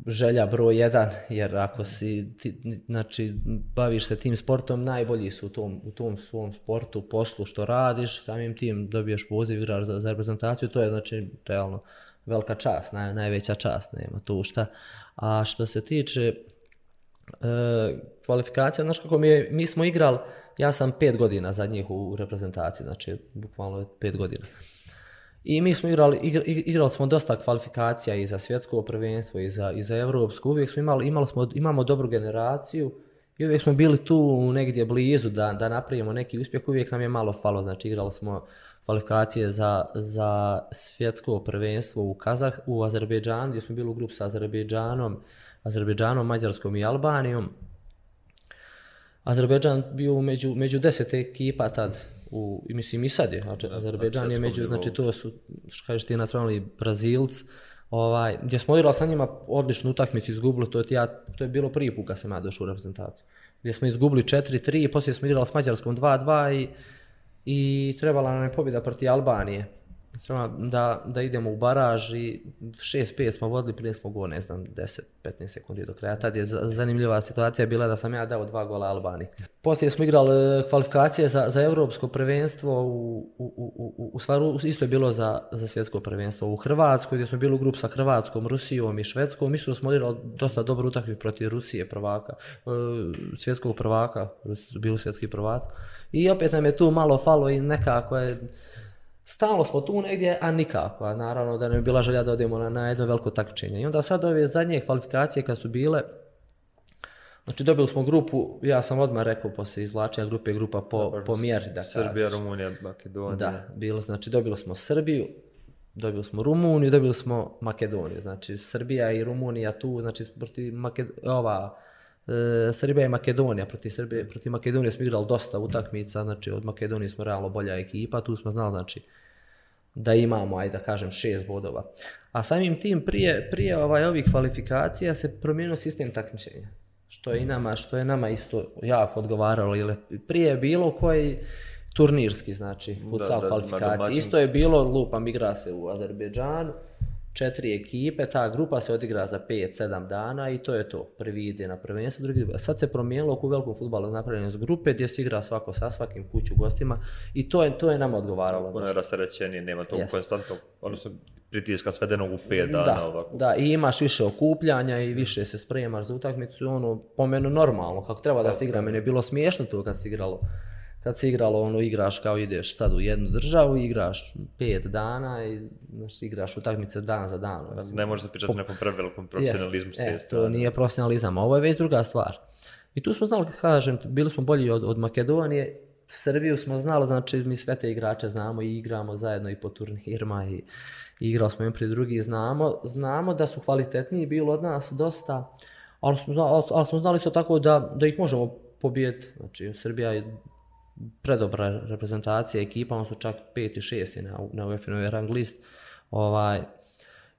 B: želja broj jedan, jer ako si, ti, znači, baviš se tim sportom, najbolji su u tom, u tom svom sportu, poslu što radiš, samim tim dobiješ poziv, igraš za, za reprezentaciju, to je znači realno velika čast, naj, najveća čast, nema tu šta. A što se tiče e, kvalifikacija, znaš kako mi, je, mi smo igrali, ja sam pet godina za njih u reprezentaciji, znači bukvalno pet godina. I mi smo igrali, igra, igrali smo dosta kvalifikacija i za svjetsko prvenstvo i za, i za evropsko. Uvijek smo imali, imali smo, imamo dobru generaciju i uvijek smo bili tu negdje blizu da, da napravimo neki uspjeh. Uvijek nam je malo falo, znači igrali smo kvalifikacije za, za svjetsko prvenstvo u Kazah, u Azerbejdžanu, gdje smo bili u grupu sa Azerbejdžanom, Azerbejdžanom, Mađarskom i Albanijom. Azerbejdžan bio među, među deset ekipa tad, u, mislim i sad je, Azerbejdžan je među, znači to su, što kažeš ti, nacionalni Brazilc, ovaj, gdje smo odigrali sa njima odličnu utakmicu, izgubili, to je, ja, to je bilo prvi put kad sam ja došao u reprezentaciju. Gdje smo izgubili 4-3, poslije smo igrali s Mađarskom 2-2 i, i trebala nam je pobjeda proti Albanije da, da idemo u baraž i 6-5 smo vodili, prije smo go, ne znam, 10-15 sekundi do kraja. Tad je zanimljiva situacija bila da sam ja dao dva gola Albani. Poslije smo igrali e, kvalifikacije za, za evropsko prvenstvo, u, u, u, u, u stvaru isto je bilo za, za svjetsko prvenstvo u Hrvatskoj, gdje smo bili u grupu sa Hrvatskom, Rusijom i Švedskom. Isto smo odigrali dosta dobro utakmicu protiv Rusije prvaka, e, svjetskog prvaka, bili svjetski prvac. I opet nam je tu malo falo i nekako je Stalo smo tu negdje, a nikako. A naravno da ne bi bila želja da odemo na, na jedno veliko takmičenje. I onda sad ove zadnje kvalifikacije kad su bile, znači dobili smo grupu, ja sam odmah rekao posle izvlačenja grupe, grupa po, Dobar, po mjeri. Da
A: Srbija, Rumunija, Makedonija.
B: Da, bilo, znači dobili smo Srbiju, dobili smo Rumuniju, dobili smo Makedoniju. Znači Srbija i Rumunija tu, znači proti Maked... ova e, Srbija i Makedonija, protiv, Srbije, protiv Makedonije smo igrali dosta utakmica, znači od Makedonije smo realno bolja ekipa, tu smo znali znači da imamo, ajde da kažem, šest bodova. A samim tim prije, prije ovaj, ovih kvalifikacija se promijenio sistem takmičenja. Što je i nama, što je nama isto jako odgovaralo. Ili prije je bilo koji turnirski, znači, futsal kvalifikacije. Isto je bilo, lupam, igra se u Azerbejdžanu, četiri ekipe, ta grupa se odigra za 5-7 dana i to je to. Prvi ide na prvenstvo, drugi ide. Sad se promijenilo oko velikog futbala napravljeno s grupe gdje se igra svako sa svakim kuću gostima i to je, to je nam odgovaralo.
A: Puno je rasterećenije, nema tog yes. konstantnog, odnosno pritiska svedenog u 5 dana
B: da,
A: ovako.
B: Da, i imaš više okupljanja i više se spremaš za utakmicu, ono, po menu normalno, kako treba da se igra, meni je bilo smiješno to kad se igralo kad se igralo, ono, igraš kao ideš sad u jednu državu, igraš pet dana i znači, igraš utakmice dan za dan.
A: Znači, ne može se pričati o nekom prevelikom profesionalizmu.
B: Yes. E, to nije profesionalizam, ovo je već druga stvar. I tu smo znali, kažem, bili smo bolji od, od Makedonije, Srbiju smo znali, znači mi sve te igrače znamo i igramo zajedno i po turnirima i, i igrali smo im prije drugi, znamo, znamo da su kvalitetniji bilo od nas dosta, ali smo, ali, ali smo znali isto tako da, da ih možemo pobijeti. Znači, Srbija je predobra reprezentacija ekipa, oni su čak peti, šesti na, na UEFA rang list. Ovaj,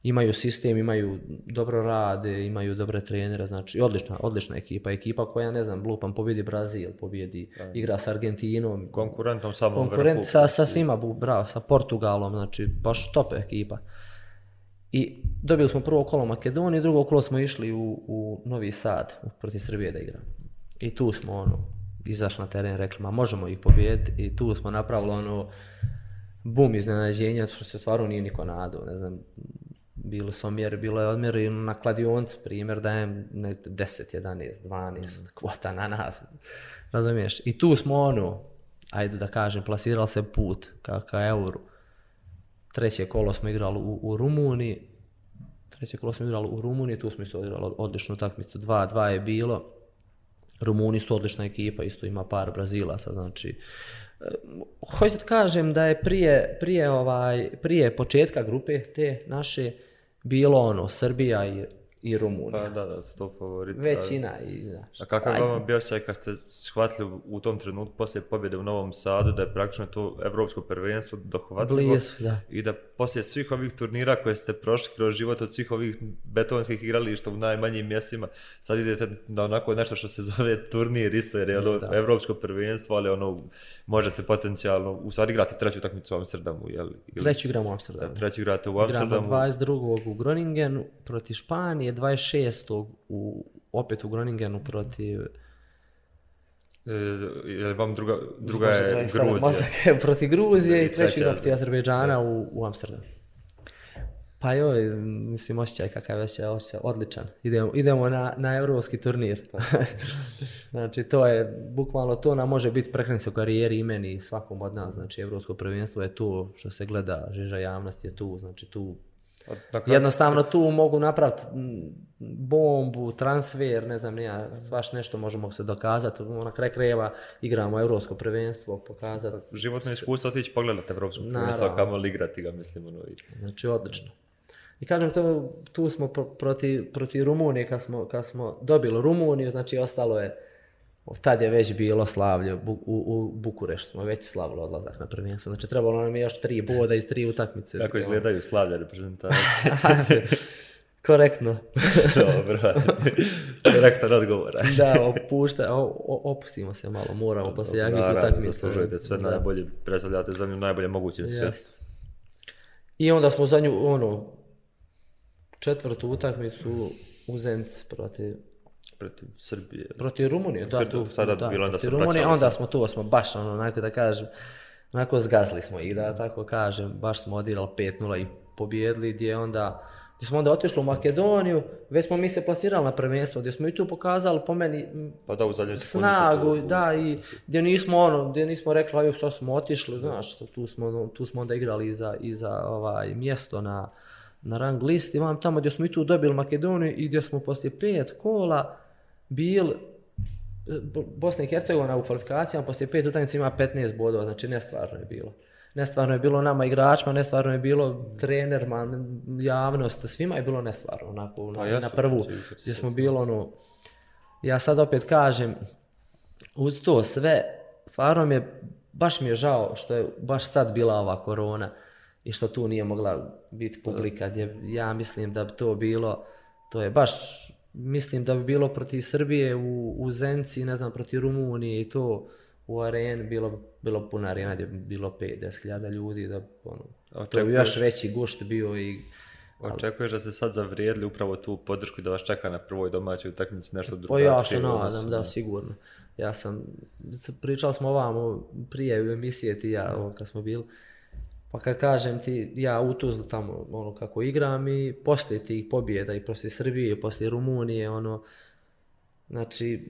B: imaju sistem, imaju dobro rade, imaju dobre trenere, znači odlična, odlična ekipa. Ekipa koja, ne znam, lupam, pobjedi Brazil, pobjedi, da. igra sa Argentinom.
A: Konkurentom samom
B: Konkurent. Sa, sa svima, bravo, sa Portugalom, znači baš top ekipa. I dobili smo prvo kolo Makedonije, drugo kolo smo išli u, u Novi Sad, protiv Srbije da igramo. I tu smo, ono, izašli na teren, rekli, ma možemo ih pobijediti i tu smo napravili ono bum iznenađenja, što se stvarno nije niko nadao, ne znam, bilo su omjer, bilo je odmjer i na kladioncu, primjer, dajem 10, 11, 12 mm. kvota na nas, razumiješ? I tu smo ono, ajde da kažem, plasirali se put ka, ka euru. Treće kolo smo igrali u, u Rumuniji, treće kolo smo igrali u Rumuniji, tu smo isto igrali odličnu takmicu, 2-2 je bilo, Rumuni su odlična ekipa, isto ima par Brazilaca, znači e, hoćete da kažem da je prije, prije, ovaj, prije početka grupe te naše bilo ono Srbija i i Rumunija.
A: Pa da, da, sto favorit.
B: Većina i znaš.
A: A kakav je vama bio sad kad ste shvatili u tom trenutku poslije pobjede u Novom Sadu da je praktično to evropsko prvenstvo dohvatilo?
B: Blizu, da.
A: I da poslije svih ovih turnira koje ste prošli kroz život od svih ovih betonskih igrališta u najmanjim mjestima, sad idete na onako nešto što se zove turnir isto jer je ono da. evropsko prvenstvo, ali ono možete potencijalno, u stvari igrati treću utakmicu u Amsterdamu, jel?
B: Treću igramo u Amsterdamu.
A: Da, treću igrate u Amsterdamu.
B: Igramo 22. u Groningenu proti Španije, 26. u, opet u Groningenu protiv...
A: E, je li vam druga, druga je Gruzija?
B: Mozak je protiv Gruzije i treći igra protiv Azerbejdžana u, u Amsterdamu. Pa joj, mislim, osjećaj kakav je osjećaj, odličan. Idemo, idemo na, na evropski turnir. znači, to je, bukvalno to nam može biti prekrenica u karijeri i meni svakom od nas. Znači, evropsko prvenstvo je tu što se gleda, žiža javnost je tu, znači tu Dakle, Jednostavno tu mogu napraviti bombu, transfer, ne znam, nija, svaš nešto možemo se dokazati. Na kraj krajeva igramo evropsko prvenstvo, pokazati.
A: Životno iskustvo otići pogledati evropsko prvenstvo, kamo li igrati ga, mislim. Ono.
B: Znači, odlično. I kažem, to, tu smo proti, proti Rumunije, kad smo, kad smo dobili Rumuniju, znači ostalo je, tad je već bilo slavlje, u, u, u Bukureštu smo već slavili odlazak na prvenstvo. Znači trebalo nam je još tri boda iz tri utakmice.
A: Kako izgledaju slavlje reprezentacije?
B: Korektno.
A: Dobro, korektan odgovor.
B: da, opušta, o, opustimo se malo, moramo poslije jakih utakmice. Naravno,
A: zaslužujete sve da. najbolje, predstavljate za nju najbolje moguće na svijetu.
B: I onda smo za nju, ono, četvrtu utakmicu u Zenc protiv
A: protiv Srbije.
B: Protiv Rumunije, da,
A: tu, sada da, bilo onda
B: protiv Rumunije, onda smo tu, smo baš ono, onako da kažem, onako zgazili smo i da tako kažem, baš smo odigrali 5-0 i pobjedili, gdje onda, gdje smo onda otišli u Makedoniju, već smo mi se plasirali na prvenstvo, gdje smo i tu pokazali po meni
A: pa da, u
B: snagu, da, i gdje nismo ono, gdje nismo rekli, ajoj, što smo otišli, znaš, tu smo, tu smo onda igrali i za, i za ovaj, mjesto na, na rang listi, vam tamo gdje smo i tu dobili Makedoniju i gdje smo poslije pet kola bil Bosna i Hercegovina u kvalifikacijama poslije pet utakmica ima 15 bodova, znači nestvarno je bilo. Nestvarno je bilo nama igračima, nestvarno je bilo trenerima, javnost, svima je bilo nestvarno onako, na, pa na prvu gdje smo bilo ono, ja sad opet kažem, uz to sve, stvarno mi je, baš mi je žao što je baš sad bila ova korona i što tu nije mogla biti publika, gdje ja mislim da bi to bilo, to je baš mislim da bi bilo protiv Srbije u, u Zenci, ne znam, protiv Rumunije i to u areni bilo, bilo puna arena gdje bi bilo 5-10 ljudi, da ono, to bi još veći gušt bio i
A: Očekuješ da se sad zavrijedili upravo tu podršku da vas čeka na prvoj domaćoj utakmici nešto drugo?
B: Pa ja se nadam, da, sigurno. Ja sam, pričali smo ovamo prije u emisije ti ja, ovo, kad smo bili, Pa kad kažem ti, ja u Tuzlu tamo ono kako igram i poslije tih pobjeda i poslije Srbije i poslije Rumunije, ono, znači,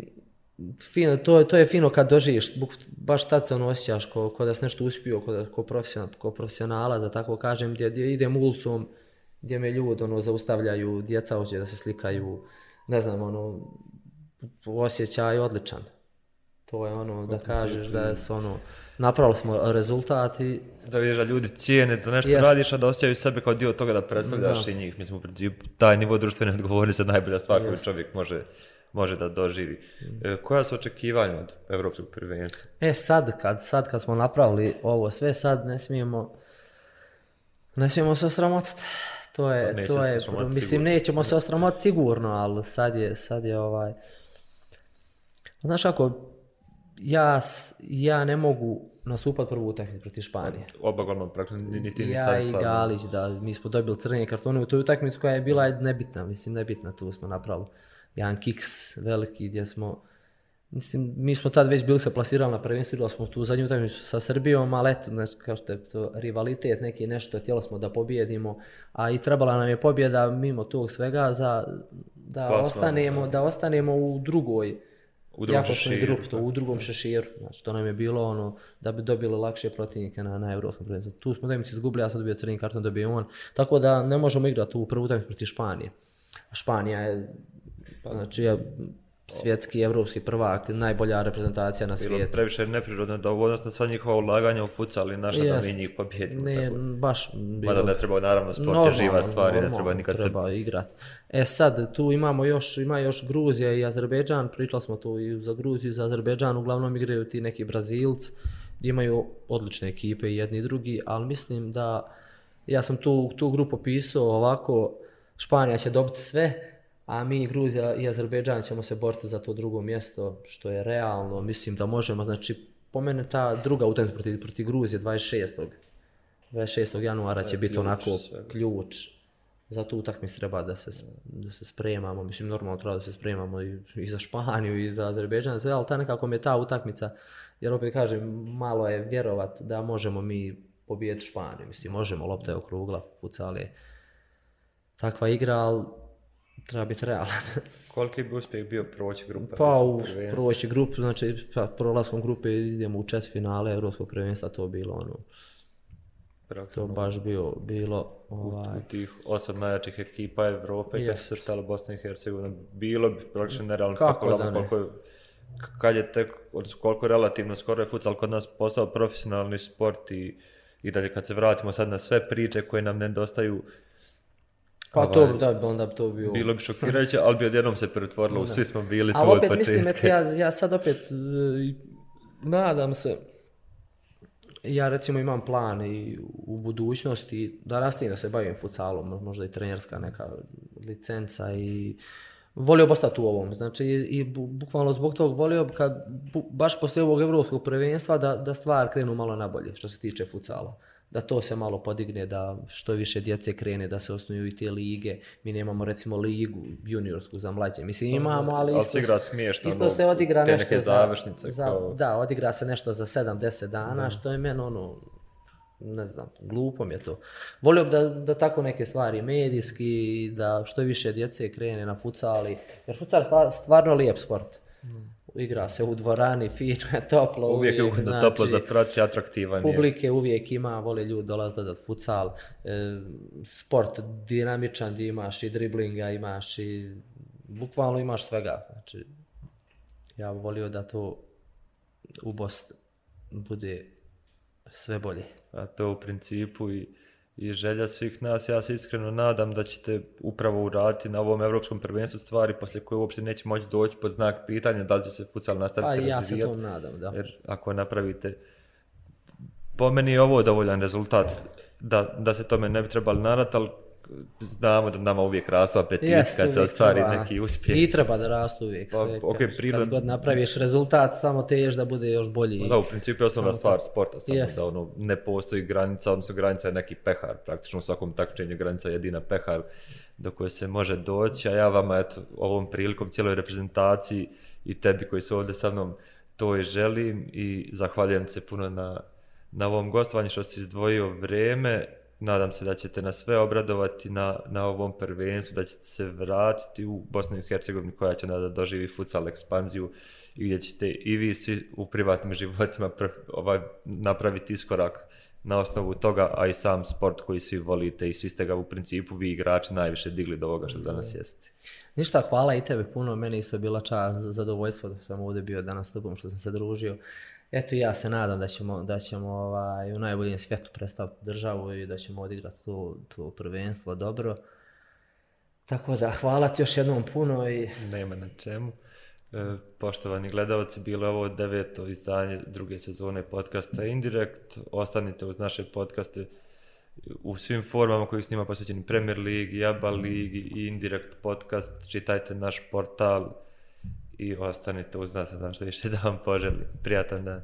B: fino, to, to je fino kad doživiš, baš tad se ono osjećaš ko, ko da si nešto uspio, ko, da, ko, profesional, ko profesionala, za tako kažem, gdje, gdje idem ulicom, gdje me ljudi ono, zaustavljaju, djeca hoće da se slikaju, ne znam, ono, osjećaj odličan. To je ono, da kažeš da je ono, napravili smo rezultat i...
A: Da vidiš da ljudi cijene, da nešto yes. radiš, a da osjećaju sebe kao dio toga da predstavljaš da. i njih. Mislim, u principu, taj nivo društvene odgovornice je najbolja stvar koju yes. čovjek može, može da doživi. E, koja su očekivanja od evropskog prvenstva?
B: E, sad kad, sad kad smo napravili ovo sve, sad ne smijemo, ne smijemo se osramotiti. To je, pa to je, mislim, sigurno. nećemo se osramotiti sigurno, ali sad je, sad je ovaj... Znaš kako, ja, ja ne mogu nastupati prvu utakmicu protiv Španije.
A: Oba golman praktično ni ti ni
B: Ja i Galić, da, mi smo dobili crvene kartone u toj utakmici koja je bila nebitna, mislim nebitna, tu smo napravili jedan kiks veliki gdje smo, mislim, mi smo tad već bili se plasirali na prvenstvu, igrali smo tu zadnju utakmicu sa Srbijom, ali eto, ne, kao što je to rivalitet neki nešto, htjeli smo da pobjedimo, a i trebala nam je pobjeda mimo tog svega za da Pasno, ostanemo, da ostanemo u drugoj u drugom šeširu. Grup, to, u drugom šeširu. Znači, to nam je bilo ono da bi dobili lakše protivnike na, na evropskom prvenstvu. Tu smo da mi se izgubili, ja sam dobio crni karton, dobio on. Tako da ne možemo igrati u prvu utakmicu protiv Španije. Španija je, znači, je svjetski, evropski prvak, najbolja reprezentacija na svijetu. Bilo
A: previše neprirodno da odnosno sva njihova ulaganja u futsal i naša da mi njih pobjedimo.
B: Ne, tako. baš bilo...
A: Mada ne treba, naravno, sport normalno, je živa stvar i ne treba nikad
B: treba se... igrati. E sad, tu imamo još, ima još Gruzija i Azerbejdžan, pričali smo tu i za Gruziju i za Azerbejdžan, uglavnom igraju ti neki Brazilci, imaju odlične ekipe i jedni i drugi, ali mislim da ja sam tu, tu grupu pisao ovako, Španija će dobiti sve, a mi Gruzija i Azerbejdžan ćemo se boriti za to drugo mjesto, što je realno, mislim da možemo, znači, po mene ta druga utakmica protiv, protiv Gruzije 26. 26. januara će biti onako ključ za tu utakmicu treba da se, da se spremamo, mislim normalno treba da se spremamo i, i za Španiju i za Azerbejdžan, sve, ali ta nekako mi je ta utakmica, jer opet kažem, malo je vjerovat da možemo mi pobijeti Španiju, mislim, možemo, lopta je okrugla, futsal je, takva igra, ali treba biti realan.
A: Koliki bi uspjeh bio proći grupa?
B: Pa u proći grupu, znači pa, prolaskom grupe idemo u četiri finale Evropskog prvenstva, to bilo ono, to
A: Praktično
B: baš bio, bilo,
A: u,
B: ovaj,
A: u tih osam najjačih ekipa Evrope, kad
B: Jest.
A: se srtala Bosna i Hercegovina, bilo bi praktično nerealno
B: Kako
A: kako
B: da ne?
A: koliko je, kad je tek, odnosno koliko relativno skoro je futsal kod nas postao profesionalni sport i, i dalje kad se vratimo sad na sve priče koje nam nedostaju,
B: pa to,
A: ovaj,
B: da, onda bi to bio...
A: bilo bi šokirajuće, ali bi odjednom se pretvorilo, svi smo bili
B: Ali
A: od
B: opet mislim,
A: početka.
B: eto, ja, ja sad opet e, nadam se, ja recimo imam plan i u budućnosti da rastim da se bavim futsalom, mo- možda i trenerska neka licenca i volio bi ostati u ovom, znači i, i bu- bukvalno zbog tog volio bi kad, bu- baš poslije ovog evropskog prvenstva da, da stvar krenu malo nabolje što se tiče futsala. Da to se malo podigne, da što više djece krene, da se osnuju i te lige. Mi nemamo recimo ligu juniorsku za mlađe. Mislim imamo, ali
A: Ali
B: isto,
A: se igra smiješno,
B: isto se odigra
A: te
B: nešto
A: neke
B: za,
A: završnice
B: za,
A: kao-
B: da, odigra se nešto za 7-10 dana, što je meni ono, ne znam, glupo mi je to. Volio bi da, da tako neke stvari medijski, da što više djece krene na futsali, jer futsal je stvar, stvarno lijep sport. Igra se u dvorani, fino je, toplo.
A: Uvijek je ugodno
B: znači,
A: toplo za prati, atraktivan je.
B: Publike uvijek ima, vole ljudi dolaze gledat futsal, e, sport dinamičan gdje imaš i driblinga, imaš i bukvalno imaš svega. Znači, ja bih volio da to u Bosni bude sve bolje.
A: A to u principu i, i želja svih nas. Ja se iskreno nadam da ćete upravo uraditi na ovom evropskom prvenstvu stvari poslije koje uopšte neće moći doći pod znak pitanja da li će se futsal
B: Pa
A: nastaviti
B: i ja se
A: razvijati.
B: to nadam, da.
A: Jer ako napravite, po meni je ovo dovoljan rezultat da, da se tome ne bi trebali narat, ali znamo da nama uvijek rastu apetiti
B: Jest,
A: kad se ostvari
B: treba.
A: neki uspjeh.
B: I treba da rastu uvijek
A: Pa,
B: sve.
A: ok,
B: kad,
A: prirodno-
B: kad god napraviš rezultat, samo teješ da bude još bolji.
A: Da, u principu je osnovna stvar sporta, samo
B: Jest.
A: da ono, ne postoji granica, odnosno granica je neki pehar, praktično u svakom takmičenju granica je jedina pehar do koje se može doći, a ja vama eto, ovom prilikom cijeloj reprezentaciji i tebi koji su ovdje sa mnom to i želim i zahvaljujem se puno na, na ovom gostovanju što si izdvojio vrijeme, nadam se da ćete nas sve obradovati na, na ovom prvenstvu, da ćete se vratiti u Bosnu i Hercegovinu koja će onda da doživi futsal ekspanziju i gdje ćete i vi svi u privatnim životima pr, ovaj, napraviti iskorak na osnovu toga, a i sam sport koji svi volite i svi ste ga u principu vi igrači najviše digli do ovoga što danas jeste.
B: Ništa, hvala i tebe puno, meni isto je bila čast, zadovoljstvo da sam ovdje bio danas s tobom, što sam se družio. Eto ja se nadam da ćemo, da ćemo ovaj, u najboljem svijetu predstaviti državu i da ćemo odigrati to, to prvenstvo dobro. Tako da, hvala ti još jednom puno i
A: Nema na čemu. E, poštovani gledalci, bilo je ovo deveto izdanje druge sezone podcasta Indirekt. Ostanite uz naše podcaste u svim formama koji snima posvećeni Premier Ligi, ABA Ligi i Indirect podcast. Čitajte naš portal i ostanite uz nas, da vam što više da vam poželim. Prijatan dan.